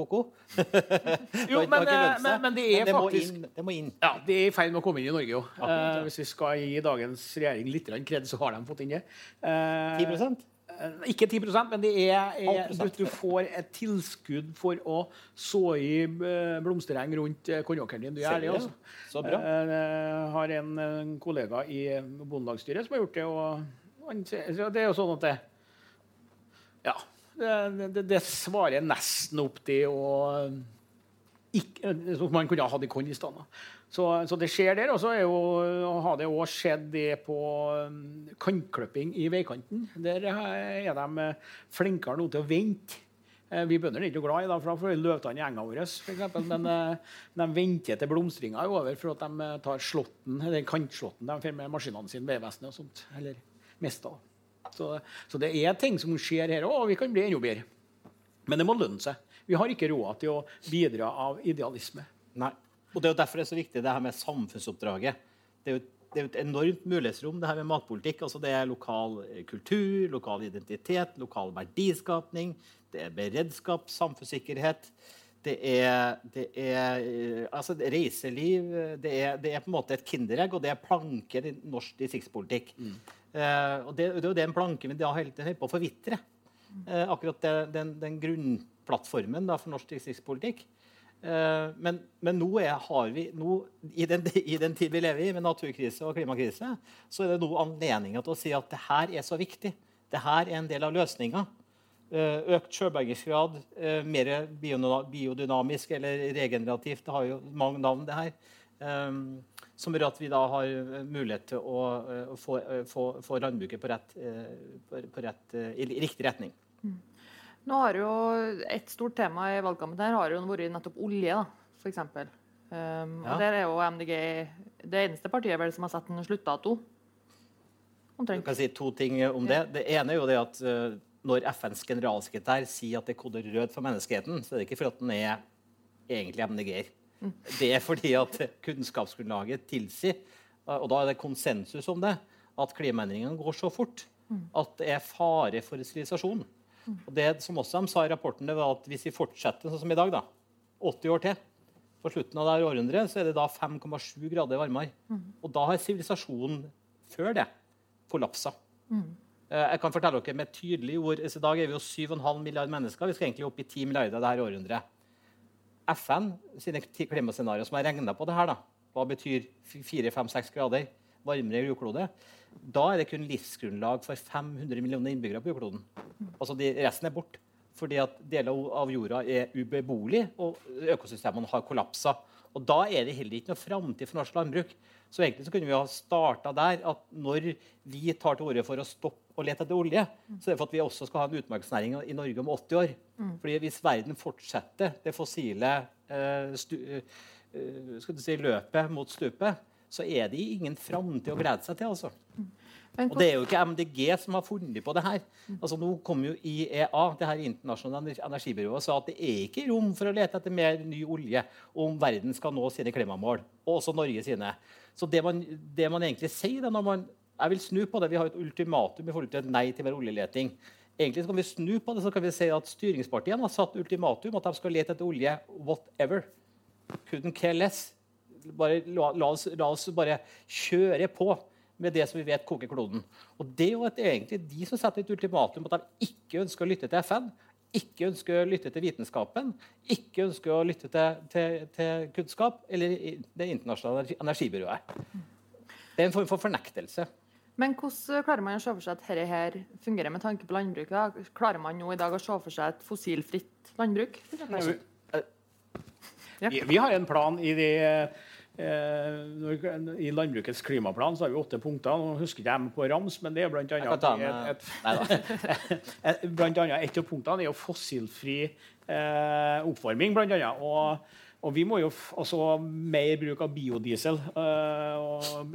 D: ko-ko.
C: jo, men, men, men, det er
D: det
C: faktisk
D: må inn, det må inn.
C: Ja, det er i ferd med å komme inn i Norge òg. Uh, hvis vi skal gi dagens regjering litt kred, så har de fått inn det.
D: Uh, 10
C: Eh, ikke 10% men det er, er du, får et tilskudd for å så i eh, blomstereng rundt eh, kornåkeren din. Du gjør det, altså.
D: Så bra.
C: Jeg har en kollega i Bondelagsstyret som har gjort det. og Det er jo sånn at det Ja. Det, det, det svarer nesten opp til å ikke, man kunne ha hatt i stedet. Så, så, det skjer der. Og så har det òg skjedd det på kantkløpping i veikanten. Der er de flinkere nå til å vente. Eh, vi bønder er ikke glad i det, for da får løvtann i enga vår. For men eh, de venter til blomstringa er over for at de eh, tar slåtten, eller kantslåtten de får med maskinene sine, Vegvesenet og sånt. Eller mesta. Så, så, det er ting som skjer her òg, og vi kan bli enda bedre. Men det må lønne seg. Vi har ikke råd til å bidra av idealisme.
D: Nei. Og Det er jo derfor det er så viktig det her med samfunnsoppdraget. Det er jo, det er jo et enormt mulighetsrom, det her med matpolitikk. Altså det er lokal eh, kultur, lokal identitet, lokal verdiskapning, det er beredskap, samfunnssikkerhet. Det er, det er eh, altså reiseliv det er, det er, på en måte et kinderegg, og det er planken i norsk distriktspolitikk. Mm. Eh, og det, det, er jo den planken vi da holder på å forvitre. Eh, akkurat det, den, den, grunnplattformen da, for norsk distriktspolitikk. Eh, men, men, nå, er, har vi, nå i, den, i, den, tid vi lever i, med naturkrise og klimakrise, så er det nå anledninger til å si at det her er så viktig. Det her er en del av løsninga. Eh, økt selvbergingsgrad, eh, mer biodynamisk eller regenerativt. Det har jo mange navn, det her. Som gjør at vi da har mulighet til å få, få, få landbruket på rett, på, rett, i riktig retning. Mm.
B: Nå har jo Et stort tema i valgkampen her har jo vært nettopp olje, da, f.eks. Um, ja. og Der er jo MDG det eneste partiet vel som har satt en sluttdato.
D: Du kan si to ting om det. Det ene er jo det at når FNs generalsekretær sier at det er koder rød for menneskeheten, så er det ikke fordi den er egentlig MDG-er. Det er fordi at kunnskapsgrunnlaget tilsier, og da er det konsensus om det, at klimaendringene går så fort at det er fare for sivilisasjon. Og det som også de sa i rapporten, det var at hvis vi fortsetter sånn som i dag, da, 80 år til, på slutten av det århundret, så er det da 5,7 grader varmere. Og da har sivilisasjonen før det kollapsa. Eh, Jeg kan fortelle dere med tydelige ord, I dag er vi jo 7,5 milliarder mennesker. Vi skal egentlig opp i 10 milliarder det her århundret. FN sine klimascenarioer som har regna på det her, da, hva betyr 4-5-6 grader varmere jordklode, da er det kun livsgrunnlag for 500 millioner innbyggere på jordkloden. Altså de, resten er borte. Fordi at deler av jorda er ubeboelig, og økosystemene har kollapsa. Og da er det heller ikke noe framtid for norsk landbruk. Så egentlig så kunne vi ha starta der at når vi tar til orde for å stoppe å lete etter olje, så er det for at vi også skal ha en utmarksnæring i Norge om 80 år. Fordi hvis verden fortsetter det fossile eh, stu, eh, si, løpet mot stupet, så er det ingen framtid å glede seg til. altså. Og det er jo ikke MDG som har funnet på det her. Altså Nå kom jo IEA, det her internasjonale energibyrået, sa at det er ikke rom for å lete etter mer ny olje om verden skal nå sine klimamål, og også Norge sine. Så det man, det man egentlig sier da, når man Jeg vil snu på det. Vi har et ultimatum i forhold til et nei til mer oljeleting. Egentlig så kan vi snu på det, så kan vi si at styringspartiene har satt ultimatum at de skal lete etter olje whatever. Couldn't care less. Bare, la, la, oss, la oss bare kjøre på med det som vi vet koker kloden. Og Det er jo egentlig de som setter et ultimatum at de ikke ønsker å lytte til FN, ikke ønsker å lytte til vitenskapen, ikke ønsker å lytte til, til, til kunnskap eller Det internasjonale energibyrået. Det er en form for fornektelse.
B: Men hvordan klarer man å se for seg at dette her fungerer med tanke på landbruket? da? Klarer man nå i dag å se for seg et fossilfritt landbruk? Ja.
C: Vi, vi har en plan i, de, eh, i landbrukets klimaplan. så har vi åtte punkter. Nå husker ikke jeg på rams, men det er blant annet et, et, et, blant annet et av punktene er jo fossilfri eh, oppvarming. Blant annet. Og, og vi må jo også ha mer bruk av biodiesel. eh, og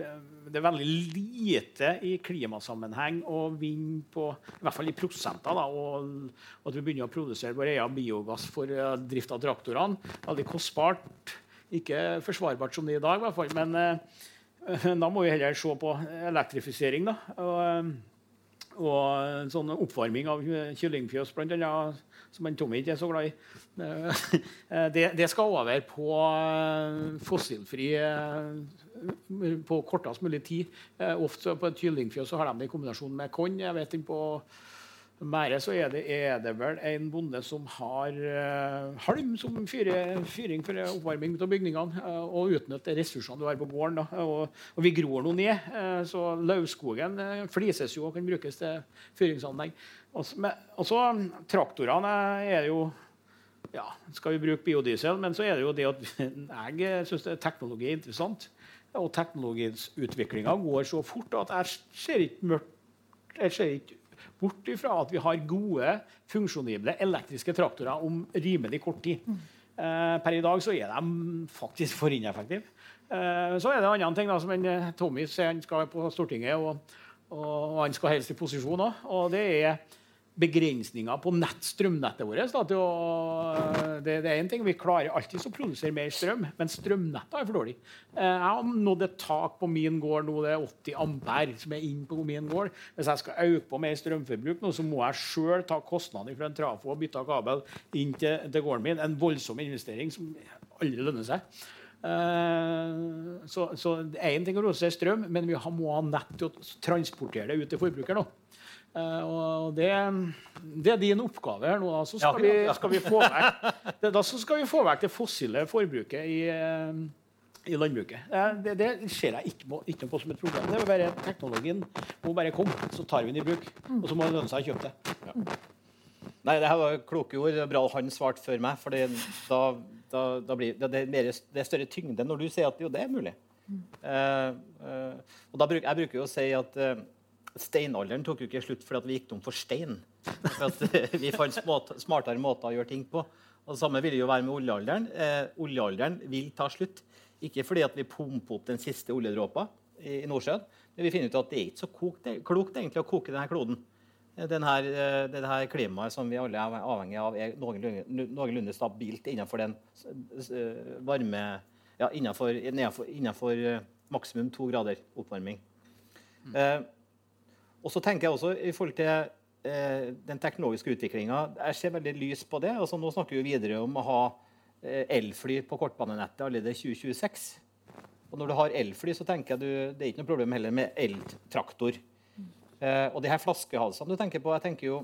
C: det er veldig lite i klimasammenheng å vinne på I hvert fall i prosenter. Da, og, og at vi begynner å produsere vår egen biogass for eh, drift av traktorene. Veldig kostbart. Ikke forsvarbart som det er i dag, i hvert fall. Men eh, da må vi heller se på elektrifisering. da, og, eh, og sånn oppvarming av kyllingfjøs, blant annet, som en Tommy ikke er så glad i. Eh, Det, det skal over på eh, fossilfri eh, på kortest mulig tid. Ofte på et kyllingfjøs har de det i kombinasjon med korn. Jeg vet ikke på Mære så er det, er det vel en bonde som har uh, halm som fyre, fyring for oppvarming av bygningene. Uh, og utnytte ressursene du har på gården. Og, og vi gror nå ned, uh, så lauvskogen flises jo og kan brukes til fyringsanlegg. Og så, traktorene er jo ja, skal vi bruke biodiesel, men så er det jo det at jeg syns teknologi er interessant. Og teknologiutviklinga går så fort at jeg ser ikke mørkt jeg ser ikke bort ifra at vi har gode, funksjonible elektriske traktorer om rimelig kort tid. Eh, per i dag så er de faktisk for ineffektive. Eh, så er det andre ting da, som en, eh, Tommy sier han skal på Stortinget, og, og han skal helst i posisjon òg. Og det er begrensninger på nett, strømnettet vårt. Det, det er en ting, Vi klarer alltid å produsere mer strøm, men strømnettet er for dårlig. Eh, Jeg har nådd et tak på min gård nå, det er 80 ampere som er inn på min gård. Hvis jeg skal øke på mer strømforbruk, nå, så må jeg sjøl ta kostnadene for en trafo og bytte kabel inn til, til gården min. En voldsom investering som aldri lønner seg. Eh, så, én det er ting å produsere strøm, men vi må ha nett til å transportere det ut til forbruker. nå. Eh, og det, det er din oppgave her nå. Da. Så skal,
D: Ja, ja, ja.
C: vi, skal vi få vekk, det, da så skal vi få vekk det fossile forbruket i, eh, i landbruket. Eh, Det, det ser jeg ikke, på- ikke på som et problem. Det er bare Teknologien må bare komme, så tar vi den i bruk. Og så må det lønne seg å kjøpe det.
D: Nei, det her var kloke ord. Det er Bra han svarte før meg. for da, da, da blir det, er mer, det er større tyngde når du sier at jo, det er mulig. Uh, uh, og da bruk, Jeg bruker jo å si at eh, steinalderen tok jo ikke slutt fordi at vi gikk tom for stein. For at eh, vi fant smartere måter å gjøre ting på. Og Det samme vil jo være med oljealderen. Eh, oljealderen vil ta slutt. Ikke fordi at vi pumper opp den siste oljedråpa i, i Nordsjøen, men vi finner ut at det er ikke så klokt, klokt egentlig å koke denne kloden. Denne, eh, det her klimaet som vi alle er avhengig av, er noenlunde, noenlunde stabilt innenfor den varme ja, innenfor, innenfor, innenfor eh, maksimum to grader oppvarming. Eh, og så tenker jeg også i forhold til eh, den teknologiske utviklinga Jeg ser veldig lys på det. altså Nå snakker vi videre om å ha eh, elfly på kortbanenettet allerede i 2026. Og når du har elfly, så tenker jeg du, det er ikke noe problem heller med eltraktor. Eh, og de her flaskehalsene du tenker på jeg tenker jo,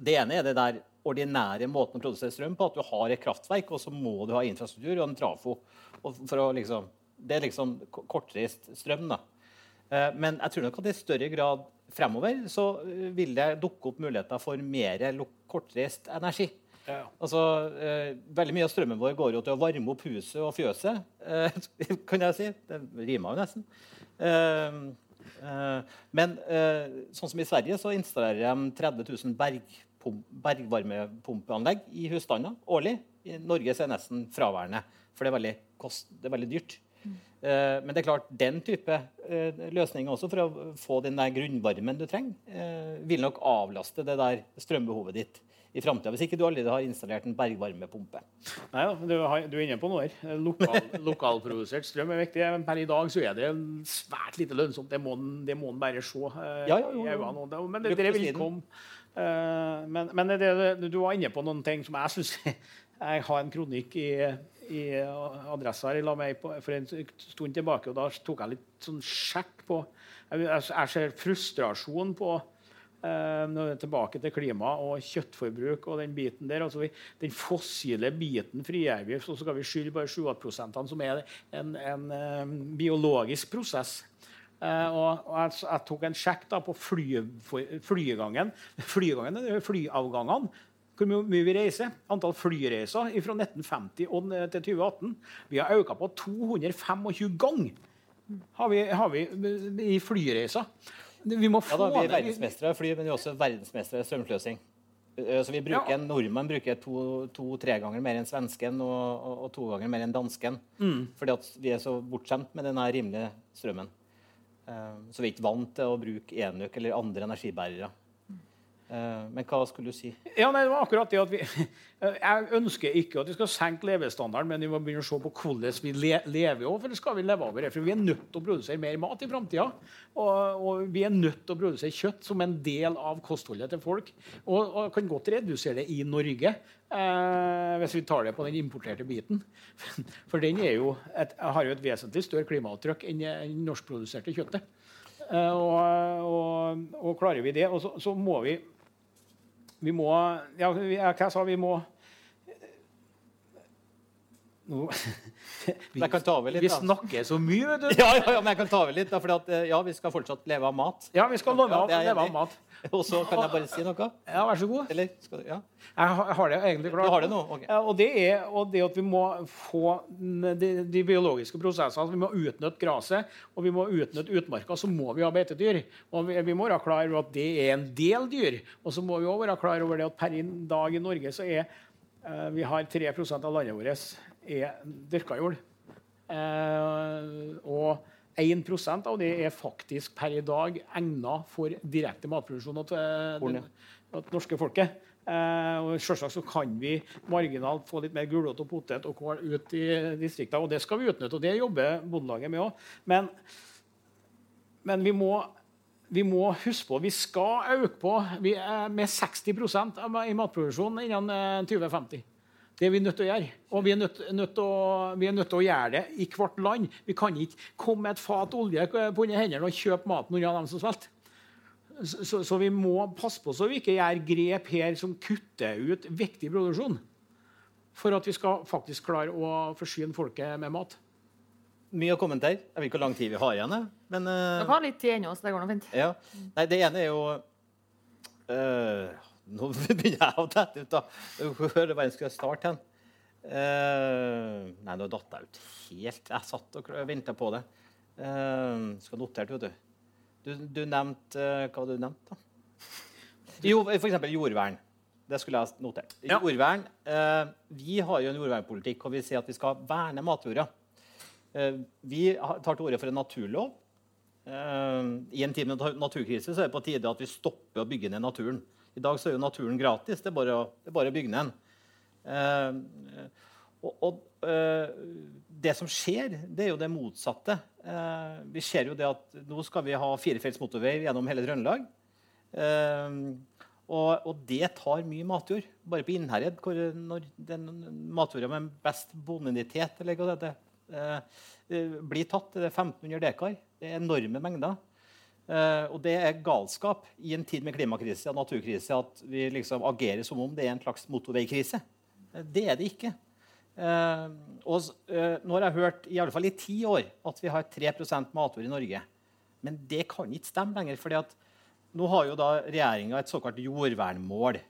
D: Det ene er det der ordinære måten å produsere strøm på. At du har et kraftverk, og så må du ha infrastruktur og en trafo. Og for å liksom, det er liksom ko- kortreist strøm. da. Eh, Men jeg tror nok at i større grad fremover så eh, vil det dukke opp muligheter for mer kortreist energi.
C: Ja.
D: Altså, eh, veldig mye av strømmen vår går jo til å varme opp huset og fjøset, eh, kan jeg si. Det rimer jo nesten. Eh, eh, men eh, sånn som i Sverige så installerer de 30 000 bergpump, bergvarmepumpeanlegg i husstander årlig. I Norge så er det nesten fraværende, for det er veldig, kost, det er veldig dyrt. Eh, men det er klart, den type eh, løsninger også for å få den der grunnvarmen du trenger, eh, vil nok avlaste det der strømbehovet ditt i framtida. Hvis ikke du allerede har installert en bergvarmepumpe.
C: Nei da, du, du er inne på noe her. Lokal, lokalprodusert strøm er viktig. Men per i dag så er det svært lite lønnsomt. Det må en, bare se eh,
D: Ja, ja, jo,
C: i øynene. Men det, det vil komme. Eh, men men det, du var inne på noen ting som jeg syns Jeg har en kronikk i, i Adressa her, for en stund tilbake, og da tok jeg litt sånn sjekk på Jeg, ser frustrasjon på Eh, tilbake til klima og kjøttforbruk og den biten der. altså vi, Den fossile biten frigjør vi, så skal vi skylde bare 7-8 som er en, en eh, biologisk prosess. Eh, og, og jeg, jeg tok en sjekk da på fly, flygangen. Flygangen flyavgangene. Hvor mye vi reiser. Antall flyreiser fra 1950 til 2018. Vi har økt på 225 ganger har vi, har vi i flyreiser. Vi må
D: Ja,
C: få
D: da, vi er verdensmestere i fly, men vi er også verdensmestere i strømsløsing. Eh, Så vi bruker,
C: Ja.
D: Nordmenn bruker to-tre ganger mer enn svensken og, og, og to ganger mer enn dansken.
C: Mm.
D: Fordi at vi er så bortskjemt med denne rimelige strømmen. Eh, Så vi er ikke vant til å bruke enøk eller andre energibærere. Eh, Men hva skulle du si?
C: Ja, nei, det var akkurat det at vi Jeg ønsker ikke at vi skal senke levestandarden, men vi må begynne å se på hvordan vi le lever også, for det skal vi leve over. det. For vi er nødt til å produsere mer mat i framtida. Og, og vi er nødt til å produsere kjøtt som en del av kostholdet til folk. Og, og kan godt redusere det i Norge, eh, hvis vi tar det på den importerte biten. For den jo et, har jo et vesentlig større klimaavtrykk enn det norskproduserte kjøttet. Eh, og, og, klarer vi det, så, så må vi vi må Ja, hva jeg sa vi må Nå vi,
D: Jeg kan ta over litt,
C: vi
D: da.
C: snakker så mye, vet du.
D: Ja, ja, ja, men jeg kan ta over litt, da, fordi at, eh, ja, vi skal fortsatt leve av mat.
C: Ja, vi skal leve av, leve av mat.
D: Og så kan jeg bare si noe?
C: Ja, vær så god.
D: Eller? Skal, du- ja.
C: Jeg har, det egentlig klart.
D: Du har det nå?
C: Okay. Og, det er, og det at vi må få de, de biologiske prosessene Vi må utnytte gresset, og vi må utnytte utmarka. Så må vi ha beitedyr. Og vi, vi må være klar over at det er en del dyr. Og så må vi òg være klar over det at per dag i Norge så er eh, vi har 3% av landet vårt er dyrka jord. Eh, og 1% av det er faktisk per i dag egna for direkte matproduksjon til det, norske folket. Eh, og Selvsagt så kan vi marginalt få litt mer gulrot og potet og kål ut i distriktene, og det skal vi utnytte. og Det jobber Bondelaget med òg. Men, men vi må vi må huske på vi skal øke på vi er med 60 av- i matproduksjonen innen eh, 2050. Det er vi nødt til å gjøre. Og vi er nødt, nødt, til, å, vi er nødt til å gjøre det i hvert land. Vi kan ikke komme med et fat olje på under hendene og kjøpe maten unna dem som svelger. Så, så, så vi må passe på så vi ikke gjør grep her som kutter ut viktig produksjon. For at vi skal faktisk klare å forsyne folket med mat.
D: Mye å kommentere. Jeg vet ikke hvor lang tid vi har igjen. Men uh...
B: Dere har litt tid ennå, så det går nå fint.
D: ja. Nei, det ene er jo eh, Nå begynner jeg å dette ut, da. Hør hva jeg skulle starte hen. Uh, nei, nå datt jeg ut helt. Jeg satt og venta på det. Uh, skal det, vet du. Du, du nevnte uh, Hva var det du nevnte, da? Jo, f.eks. jordvern. Det skulle jeg notert.
C: Ja.
D: Jordvern. Uh, vi har jo en jordvernpolitikk hvor vi sier at vi skal verne matjorda. Vi tar til orde for en naturlov. I en tid med naturkrise så er det på tide at vi stopper å bygge ned naturen. I dag så er jo naturen gratis. Det er bare å, det er bare å bygge den. Eh, og, og eh, det som skjer, det er jo det motsatte. Eh, vi ser jo det at nå skal vi ha firefelts motorvei gjennom hele Trøndelag. Og, og det tar mye matjord. Bare på Innherred, hvor når den matjorda med best bonitet eller hva det heter, blir tatt, det er 1500 dekar. Det er enorme mengder. Eh, og det er galskap i en tid med klimakrise og naturkrise at vi liksom agerer som om det er en slags motorveikrise. Eh, det er det ikke. Eh, og nå har jeg hørt i, alle fall i ti år at vi har 3% matjord i Norge. Men det kan ikke stemme lenger. fordi at nå har jo da regjeringa et såkalt jordvernmål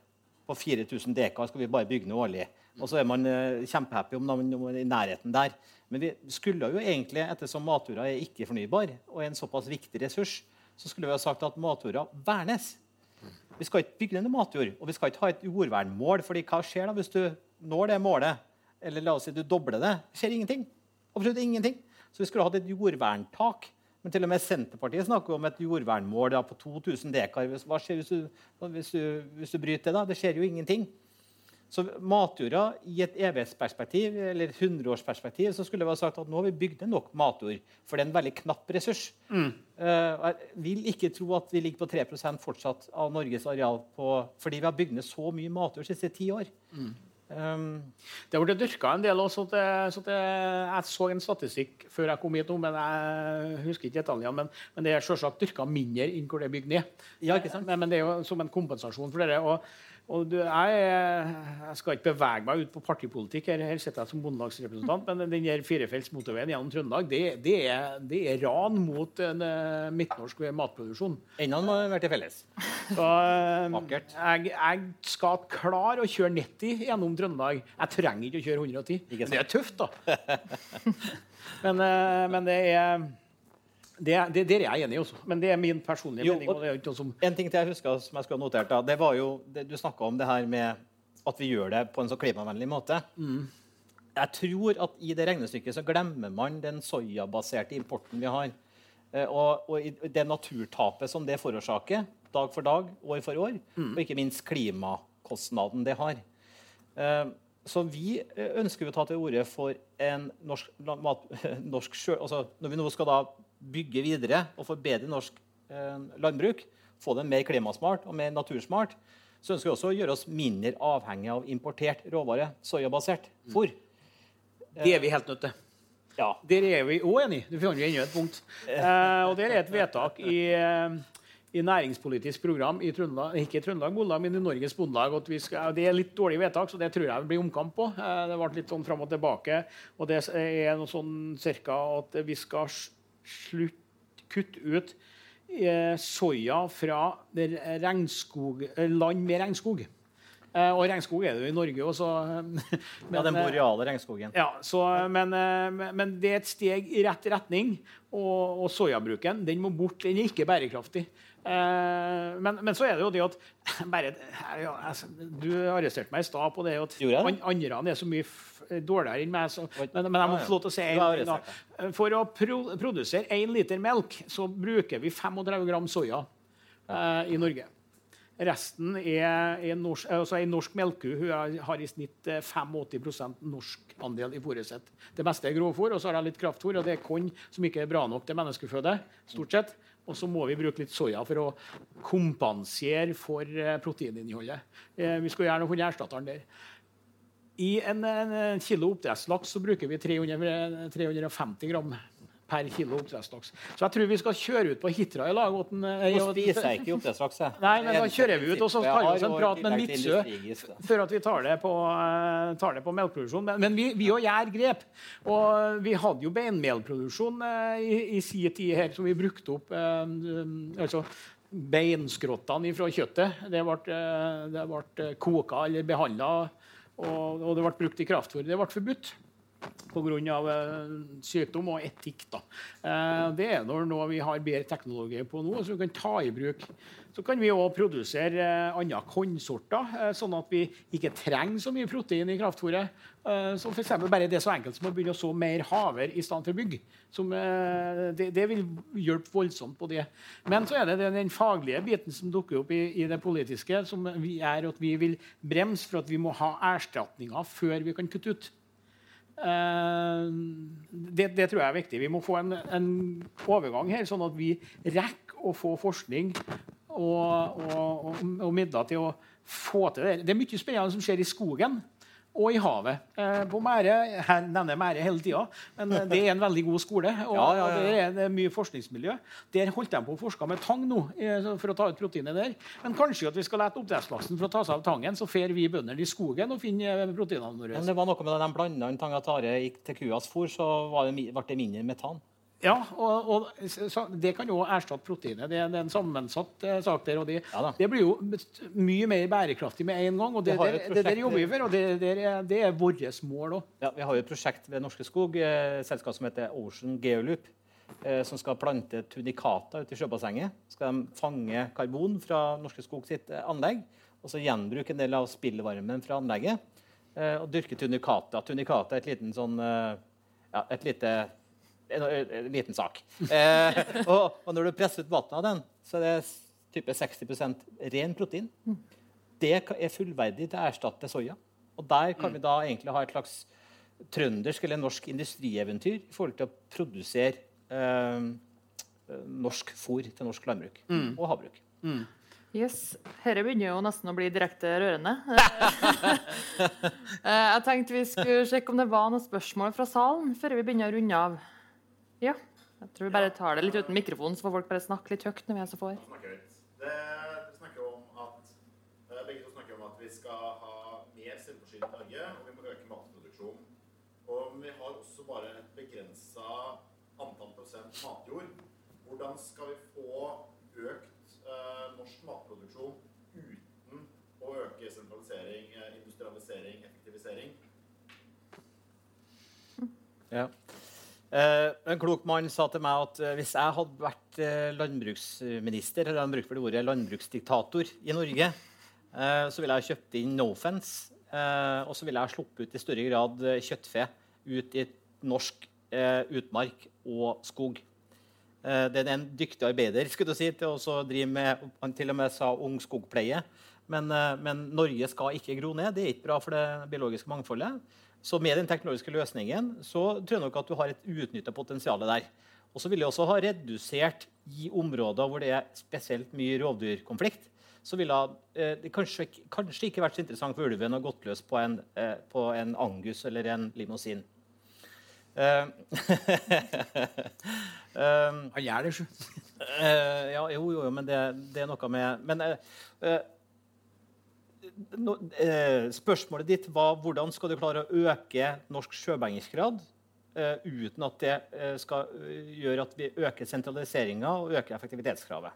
D: på 4000 dekar skal vi bare bygge ned årlig. Og så er man kjempehappy om man er i nærheten der. Men vi skulle jo egentlig, ettersom matjorda er ikke-fornybar og er en såpass viktig ressurs, så skulle vi ha sagt at matjorda vernes. Vi skal ikke bygge ned matjord, og vi skal ikke ha et jordvernmål. fordi hva skjer da hvis du når det målet? Eller la oss si du dobler det. Det skjer ingenting. Absolutt ingenting. Så vi skulle hatt et jordverntak. Men til og med Senterpartiet snakker om et jordvernmål da, på 2000 dekar. Hva skjer hvis du, hvis, du, hvis du, bryter det? da? Det skjer jo ingenting. Så matjorda i et evighetsperspektiv eller 100-årsperspektiv så skulle vi ha sagt at nå har vi bygd ned nok matjord. For det er en veldig knapp ressurs. Mm. Uh, jeg vil ikke tro at vi ligger på 3% fortsatt av Norges areal på, fordi vi har bygd ned så mye matjord de siste ti år. Mm.
C: Um, det ble dyrka en del også. At det, så det, jeg så en statistikk før jeg kom hit, men jeg husker ikke detaljene. Men, men, det er selvsagt dyrka mindre enn hvor det er bygd ned.
D: Ja,
C: men, men, det er jo som en kompensasjon for det. Og og du, jeg, jeg, skal ikke bevege meg ut på partipolitikk, her, her sitter jeg som bondelagsrepresentant, men den der firefelts motorveien gjennom Trøndelag det, det, er, det, er, ran mot en uh, midtnorsk matproduksjon.
D: Enda må vært til felles.
C: Så, uh, jeg, jeg, skal klare å kjøre 90 gjennom Trøndelag. Jeg trenger ikke å kjøre 110. Men det er tøft, da. men, men det er det, det, det, er jeg enig i også, men det er min personlige jo, mening. Som...
D: En ting til jeg husker som jeg skulle ha notert, da, det var jo, det, Du snakka om det her med at vi gjør det på en så klimavennlig måte. Mm. Jeg tror at i det regnestykket så glemmer man den soyabaserte importen vi har. Eh, og, og det naturtapet som det forårsaker dag for dag, år for år. Mm. Og ikke minst klimakostnaden det har. Eh, så vi eh, ønsker å ta til orde for en norsk, mat, norsk sjø, altså Når vi nå skal da bygge videre og forbedre norsk eh, landbruk, få det mer klimasmart og mer natursmart, så ønsker vi også å gjøre oss mindre avhengig av importert råvare, soyabasert fôr.
C: Det er vi helt nødt til. Ja. Der er vi òg enige. Du fant jo enda et punkt. Eh, og Der er et vedtak i, eh, i næringspolitisk program i Trøndelag, ikke i Trøndelag Bondelag, men i Norges Bondelag. det er litt dårlig vedtak, så det tror jeg blir omkamp på. Eh, det ble litt sånn fram og tilbake. og Det er noe sånn cirka at vi skal slutt, kutte ut eh, soya fra regnskog, eh, land med regnskog. Eh, og regnskog er det jo i Norge også.
D: så ja, Den boreale regnskogen.
C: Ja, så, men, men, det er et steg i rett retning. Og, og soyabruken den må bort. Den er ikke bærekraftig. Eh, men, men, så er det jo det at bare, altså, Du arresterte meg i stad på det at an, andre er så mye dårligere enn meg. Så, men, men, jeg må få lov til å si en, da. For å pro, produsere én liter melk så bruker vi 35 gram soya eh, i Norge. Resten er, er norsk, altså en norsk melku Hun har i snitt 85 eh, norsk andel i fôret sitt. Det meste er grovfôr, og så har jeg litt kraftfôr, og det er korn som ikke er bra nok til menneskeføde. stort sett. Og så må vi bruke litt soya for å kompensere for eh, proteininnholdet. Eh, vi skal gjerne funnet erstatteren der. I en, en kilo oppdrettslaks bruker vi 300, 350 gram per kilo oppdrettslaks. Så jeg tror vi skal kjøre ut på Hitra i lag.
D: Nå spiser jeg ikke oppdrettslaks.
C: Nei, men da kjører vi ut og så tar vi oss en prat med Midtsjø før at vi tar det på, uh, tar det på melkeproduksjon. Men, men vi, vi gjør grep. Og vi hadde jo beinmelproduksjon uh, i, i sin tid her som vi brukte opp. Uh, altså beinskrottene fra kjøttet. Det ble, det ble koka eller behandla, og, og det ble brukt i kraftfôr. Det ble forbudt pga. Eh, sykdom og etikk. Da. Eh, det er når vi har bedre teknologi på nå, som vi kan ta i bruk. Så kan vi òg produsere eh, andre kornsorter, sånn at vi ikke trenger så mye protein i kraftfôret. Som f.eks. bare det så enkelt som å begynne å så mer haver i stedet for bygg. Som, det, det, vil hjelpe voldsomt på det. Men så er det den faglige biten som dukker opp i, i det politiske, som er at vi vil bremse for at vi må ha erstatninger før vi kan kutte ut. Eh, det, det, tror jeg er viktig. Vi må få en, en, overgang her, sånn at vi rekker å få forskning og, og, og, og midler til å få til det. Det er mye spennende som skjer i skogen. Og i havet. Eh, på Mære, Her nevner jeg Mære hele tida, men eh, det er en veldig god skole. Og,
D: Ja, ja, ja.
C: det, er, mye forskningsmiljø. Der holdt de på å forske med tang nå, eh, for å ta ut proteinet der. Men kanskje at vi skal la oppdrettslaksen for å ta seg av tangen, så fer vi bønder i skogen og finner proteinene våre.
D: Men det var noe med at de blanda tang og tare til kuas fôr, så det, ble det mindre metan.
C: Ja, og, og så, Det kan jo erstatte proteinet. Det, det er en sammensatt eh, sak der. og det,
D: Ja
C: det blir jo mye mer bærekraftig med en gang. og Det,
D: har
C: det, det, der jobber vi for, og det, det, er, det er vårt mål òg.
D: Ja, vi har jo et prosjekt ved Norske Skog, eh, selskap som heter Ocean Geoloop, eh, som skal plante tunikata ute i sjøbassenget. Skal de fange karbon fra Norske Skog sitt eh, anlegg, og så gjenbruke en del av spillvarmen fra anlegget, eh, og dyrke tunikata. Tunikata er et liten sånn ja, et lite en, en liten sak. Eh, og, og når du presser ut vannet av den, så er det type 60% ren protein. Det er fullverdig til å erstatte soya. Og der kan vi da egentlig ha et slags trøndersk eller norsk industrieventyr i forhold til å produsere eh, norsk fôr til norsk landbruk og havbruk.
B: Yes, Dette begynner jo nesten å bli direkte rørende. Eh, Jeg tenkte vi skulle sjekke om det var noen spørsmål fra salen før vi begynner å runde av. Ja. Jeg tror vi bare tar det litt uten mikrofon, så får folk bare snakke litt høyt når vi er så få her.
E: snakker. Det, snakker om at, eh, begge to snakker om at vi skal ha mer selvforsyning i Norge, og vi må øke matproduksjonen. Og vi har også bare et begrensa antall prosent matjord. Hvordan skal vi få økt eh, norsk matproduksjon uten å øke sentralisering, eh, industrialisering, effektivisering?
D: Ja. Eh, en klok mann sa til meg at uh, hvis jeg hadde vært uh, landbruksminister, eller han brukte ordet landbruksdiktator i Norge, så ville jeg kjøpt inn Nofence, og så ville jeg sluppet ut i større grad kjøttfe ut i norsk utmark og skog. Det er en dyktig arbeider skulle du si, til å drive med Han til og med sa ung skogpleie. Men, men Norge skal ikke gro ned. Det er ikke bra for det biologiske mangfoldet. Så med den teknologiske løsningen så tror jeg nok at du har et uutnytta potensial der. Og så vil jeg også ha redusert i områder hvor det er spesielt mye rovdyrkonflikt. Så ville eh, det kanskje, kanskje ikke vært så interessant for ulven å gått løs på en, eh, på en angus eller en limousin. Um,
C: Han gjør det,
D: ja, jo, jo, jo, men det, det er noe med Men eh, nå- eh, spørsmålet ditt var hvordan skal du klare å øke norsk sjøbengingsgrad eh, uten at det eh, skal eh, gjøre at vi øker sentraliseringa og øker effektivitetskravet.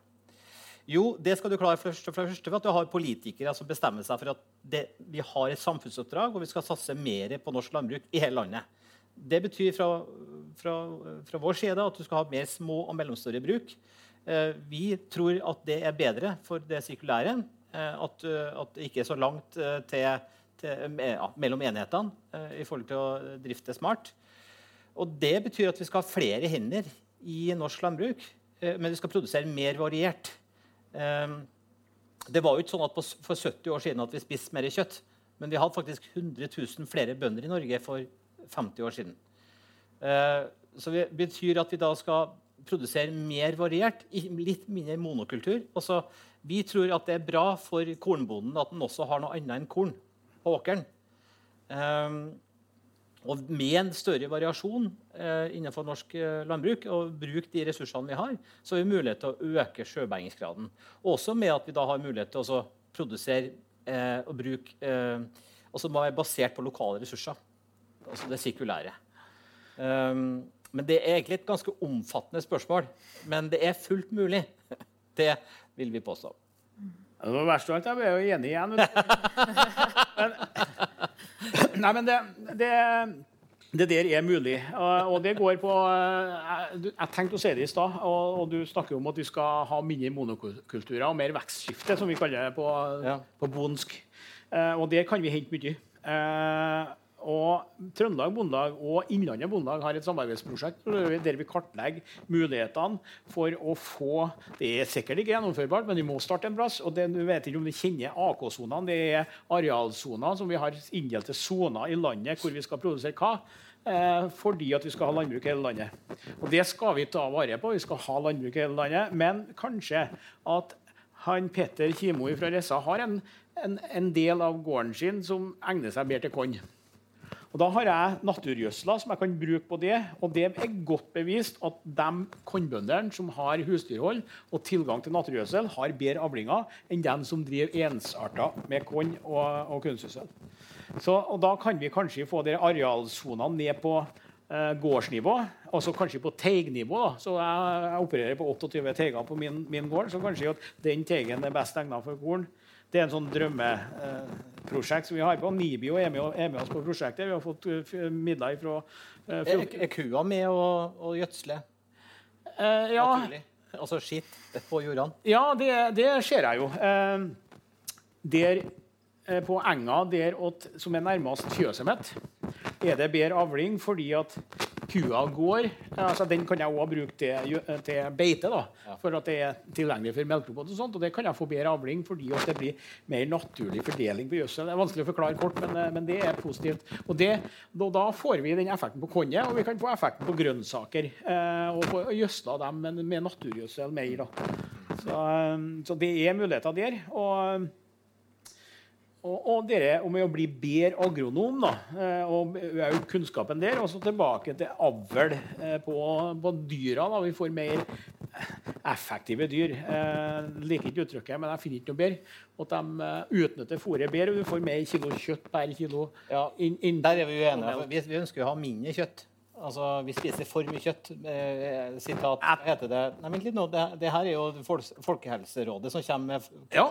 D: Jo, det skal du klare først og fremst ved at du har politikere som bestemmer seg for at det, vi har et samfunnsoppdrag og vi skal satse mer på norsk landbruk i hele landet. Det betyr fra, fra, fra vår side at du skal ha mer små og mellomstore bruk. Eh, vi tror at det er bedre for det sirkulære. Eh, at, eh, at det ikke er så langt eh, til, til, ja, mellom enhetene i forhold til å drifte smart. Og det betyr at vi skal ha flere hender i norsk landbruk, men vi skal produsere mer variert. Det var jo ikke sånn at For 70 år siden at vi spiste mer kjøtt. Men vi hadde faktisk 100 000 flere bønder i Norge for 50 år siden. Så det betyr at vi da skal produsere mer variert, litt mindre monokultur. Også, vi tror at det er bra for kornbonden at den også har noe annet enn korn på åkeren. Um, og med en større variasjon eh, innenfor norsk eh, landbruk og bruk de ressursene vi har, så har vi mulighet til å øke sjøbergingsgraden. Også med at vi da har mulighet til å produsere eh, og bruke eh, Og må være basert på lokale ressurser. Altså det sirkulære. Um, men det er egentlig et ganske omfattende spørsmål. Men det er fullt mulig. Det vil vi påstå.
C: Det var verst av alt. Jeg ble jo enig igjen. Men, nei, men det, det, det der er mulig. Og, og det går på eh, Jeg, jeg tenkte å si det i stad, og, og du snakker om at vi skal ha mindre monokulturer og mer vekstskifte, som vi kaller det på,
D: Ja.
C: på bondsk. Eh, og der kan vi hente mye. Og Trøndelag Bondelag og Innlandet Bondelag har et samarbeidsprosjekt der vi kartlegger mulighetene for å få Det er sikkert ikke gjennomførbart, men vi må starte en plass. og det, Du vet ikke om vi kjenner AK-sonene. Det er arealsoner som vi har inndelte soner i landet hvor vi skal produsere hva. Eh, fordi at vi skal ha landbruk i hele landet. Og Det skal vi ta vare på. Vi skal ha landbruk i hele landet. Men kanskje at han Petter Kimo fra Ressa har en en, en del av gården sin som egner seg bedre til korn. Og Da har jeg naturgjødsler som jeg kan bruke på det. Og det er godt bevist at de kornbøndene som har husdyrhold og tilgang til naturgjødsel, har bedre avlinger enn dem som driver ensarter med korn og, og kunstgjødsel. Så, og Da kan vi kanskje få de arealsonene ned på eh, gårdsnivå, altså kanskje på teignivå. da. Så jeg, jeg opererer på 28 teiger på min, min gård, så kanskje at den teigen er best egnet for korn. Det er en sånn drømmeprosjekt som vi har på. Nibio er med, er med oss på prosjektet. Vi har fått uh, midler fra uh,
D: Er, er kua med å, å gjødsle
C: Eh, ja,
D: naturlig? Altså skitt på jordene?
C: ja, det, det ser jeg jo. Eh, der eh, på enga der åt, som er nærmest fjøset mitt, er det bedre avling fordi at kua går. altså Den kan jeg òg bruke til, til beite, da, for at det er tilgjengelig for melkerobot. Og sånt, og det kan jeg få bedre avling fordi at det blir mer naturlig fordeling på gjødsel. Det er vanskelig å forklare kort, men, eh, men det er positivt. Og det, da, da får vi den effekten på kornet, og vi kan få effekten på grønnsaker. Eh, og få gjødsla dem med, med naturgjødsel mer. da. Så, eh, så det er muligheter der. og og, og dere om å bli bedre agronom da, eh, og øke kunnskapen der. Og så tilbake til avl eh, på, på dyra. da, Vi får mer effektive dyr. Jeg liker ikke uttrykket, men jeg finner ikke noe bedre. At de eh, utnytter fôret bedre, og du får mer kilo kjøtt per kilo.
D: Ja,
C: inn, inn,
D: Der er vi uenige. Vi, vi ønsker å ha mindre kjøtt. Altså, Vi spiser for mye kjøtt. Eh, sitat, hva heter det? Nei, men litt nå. Det, det her er jo Folkehelserådet som kommer med
C: Ja,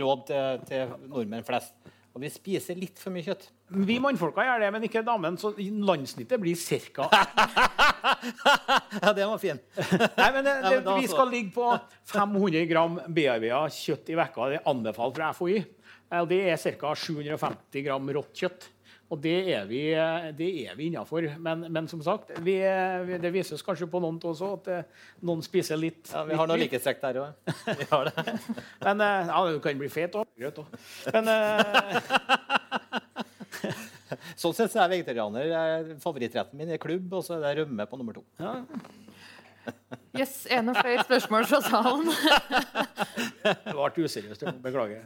D: råd til, til nordmenn flest. Og vi spiser litt for mye kjøtt.
C: Vi mannfolka gjør det, men ikke damen. Så landsnittet blir ca.
D: Ja, det var fin.
C: Nei, men det,
D: Ja,
C: det,
D: men
C: Vi skal ligge på 500 gram bearbeida kjøtt i vekka. Det er anbefalt fra FHI. Eh, og Det er ca. 750 gram rått kjøtt. Og det er vi, det er vi innafor. Men, men som sagt, vi, vi, det vises kanskje på noen også at eh, noen spiser litt.
D: Ja, vi har
C: noen
D: likhetstrekk der òg. Vi har det.
C: Men eh, ja, du kan bli fet òg. Men eh,
D: Sånn sett så er jeg vegetarianer. Favorittretten min er klubb, og så er det rømme på nummer to.
C: ja,
B: Yes, en og noen flere spørsmål fra salen?
C: det ble useriøst. Beklager.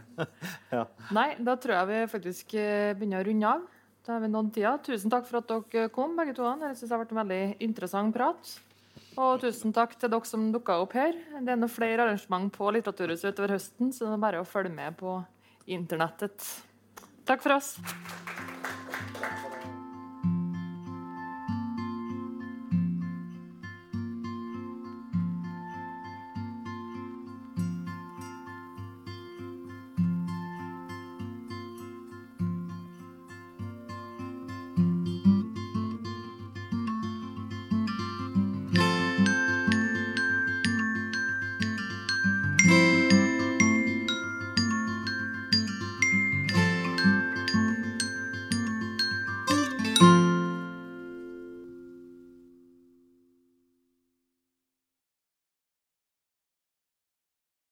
C: Ja.
B: Nei, da tror jeg vi faktisk begynner å runde av. Da har vi nådd tida. Tusen takk for at dere kom, begge to. Jeg synes det har vært en veldig interessant prat. Og tusen takk til dere som dukka opp her. Det er noen flere arrangement på Litteraturhuset utover høsten, så det er bare å følge med på internettet. Takk for oss.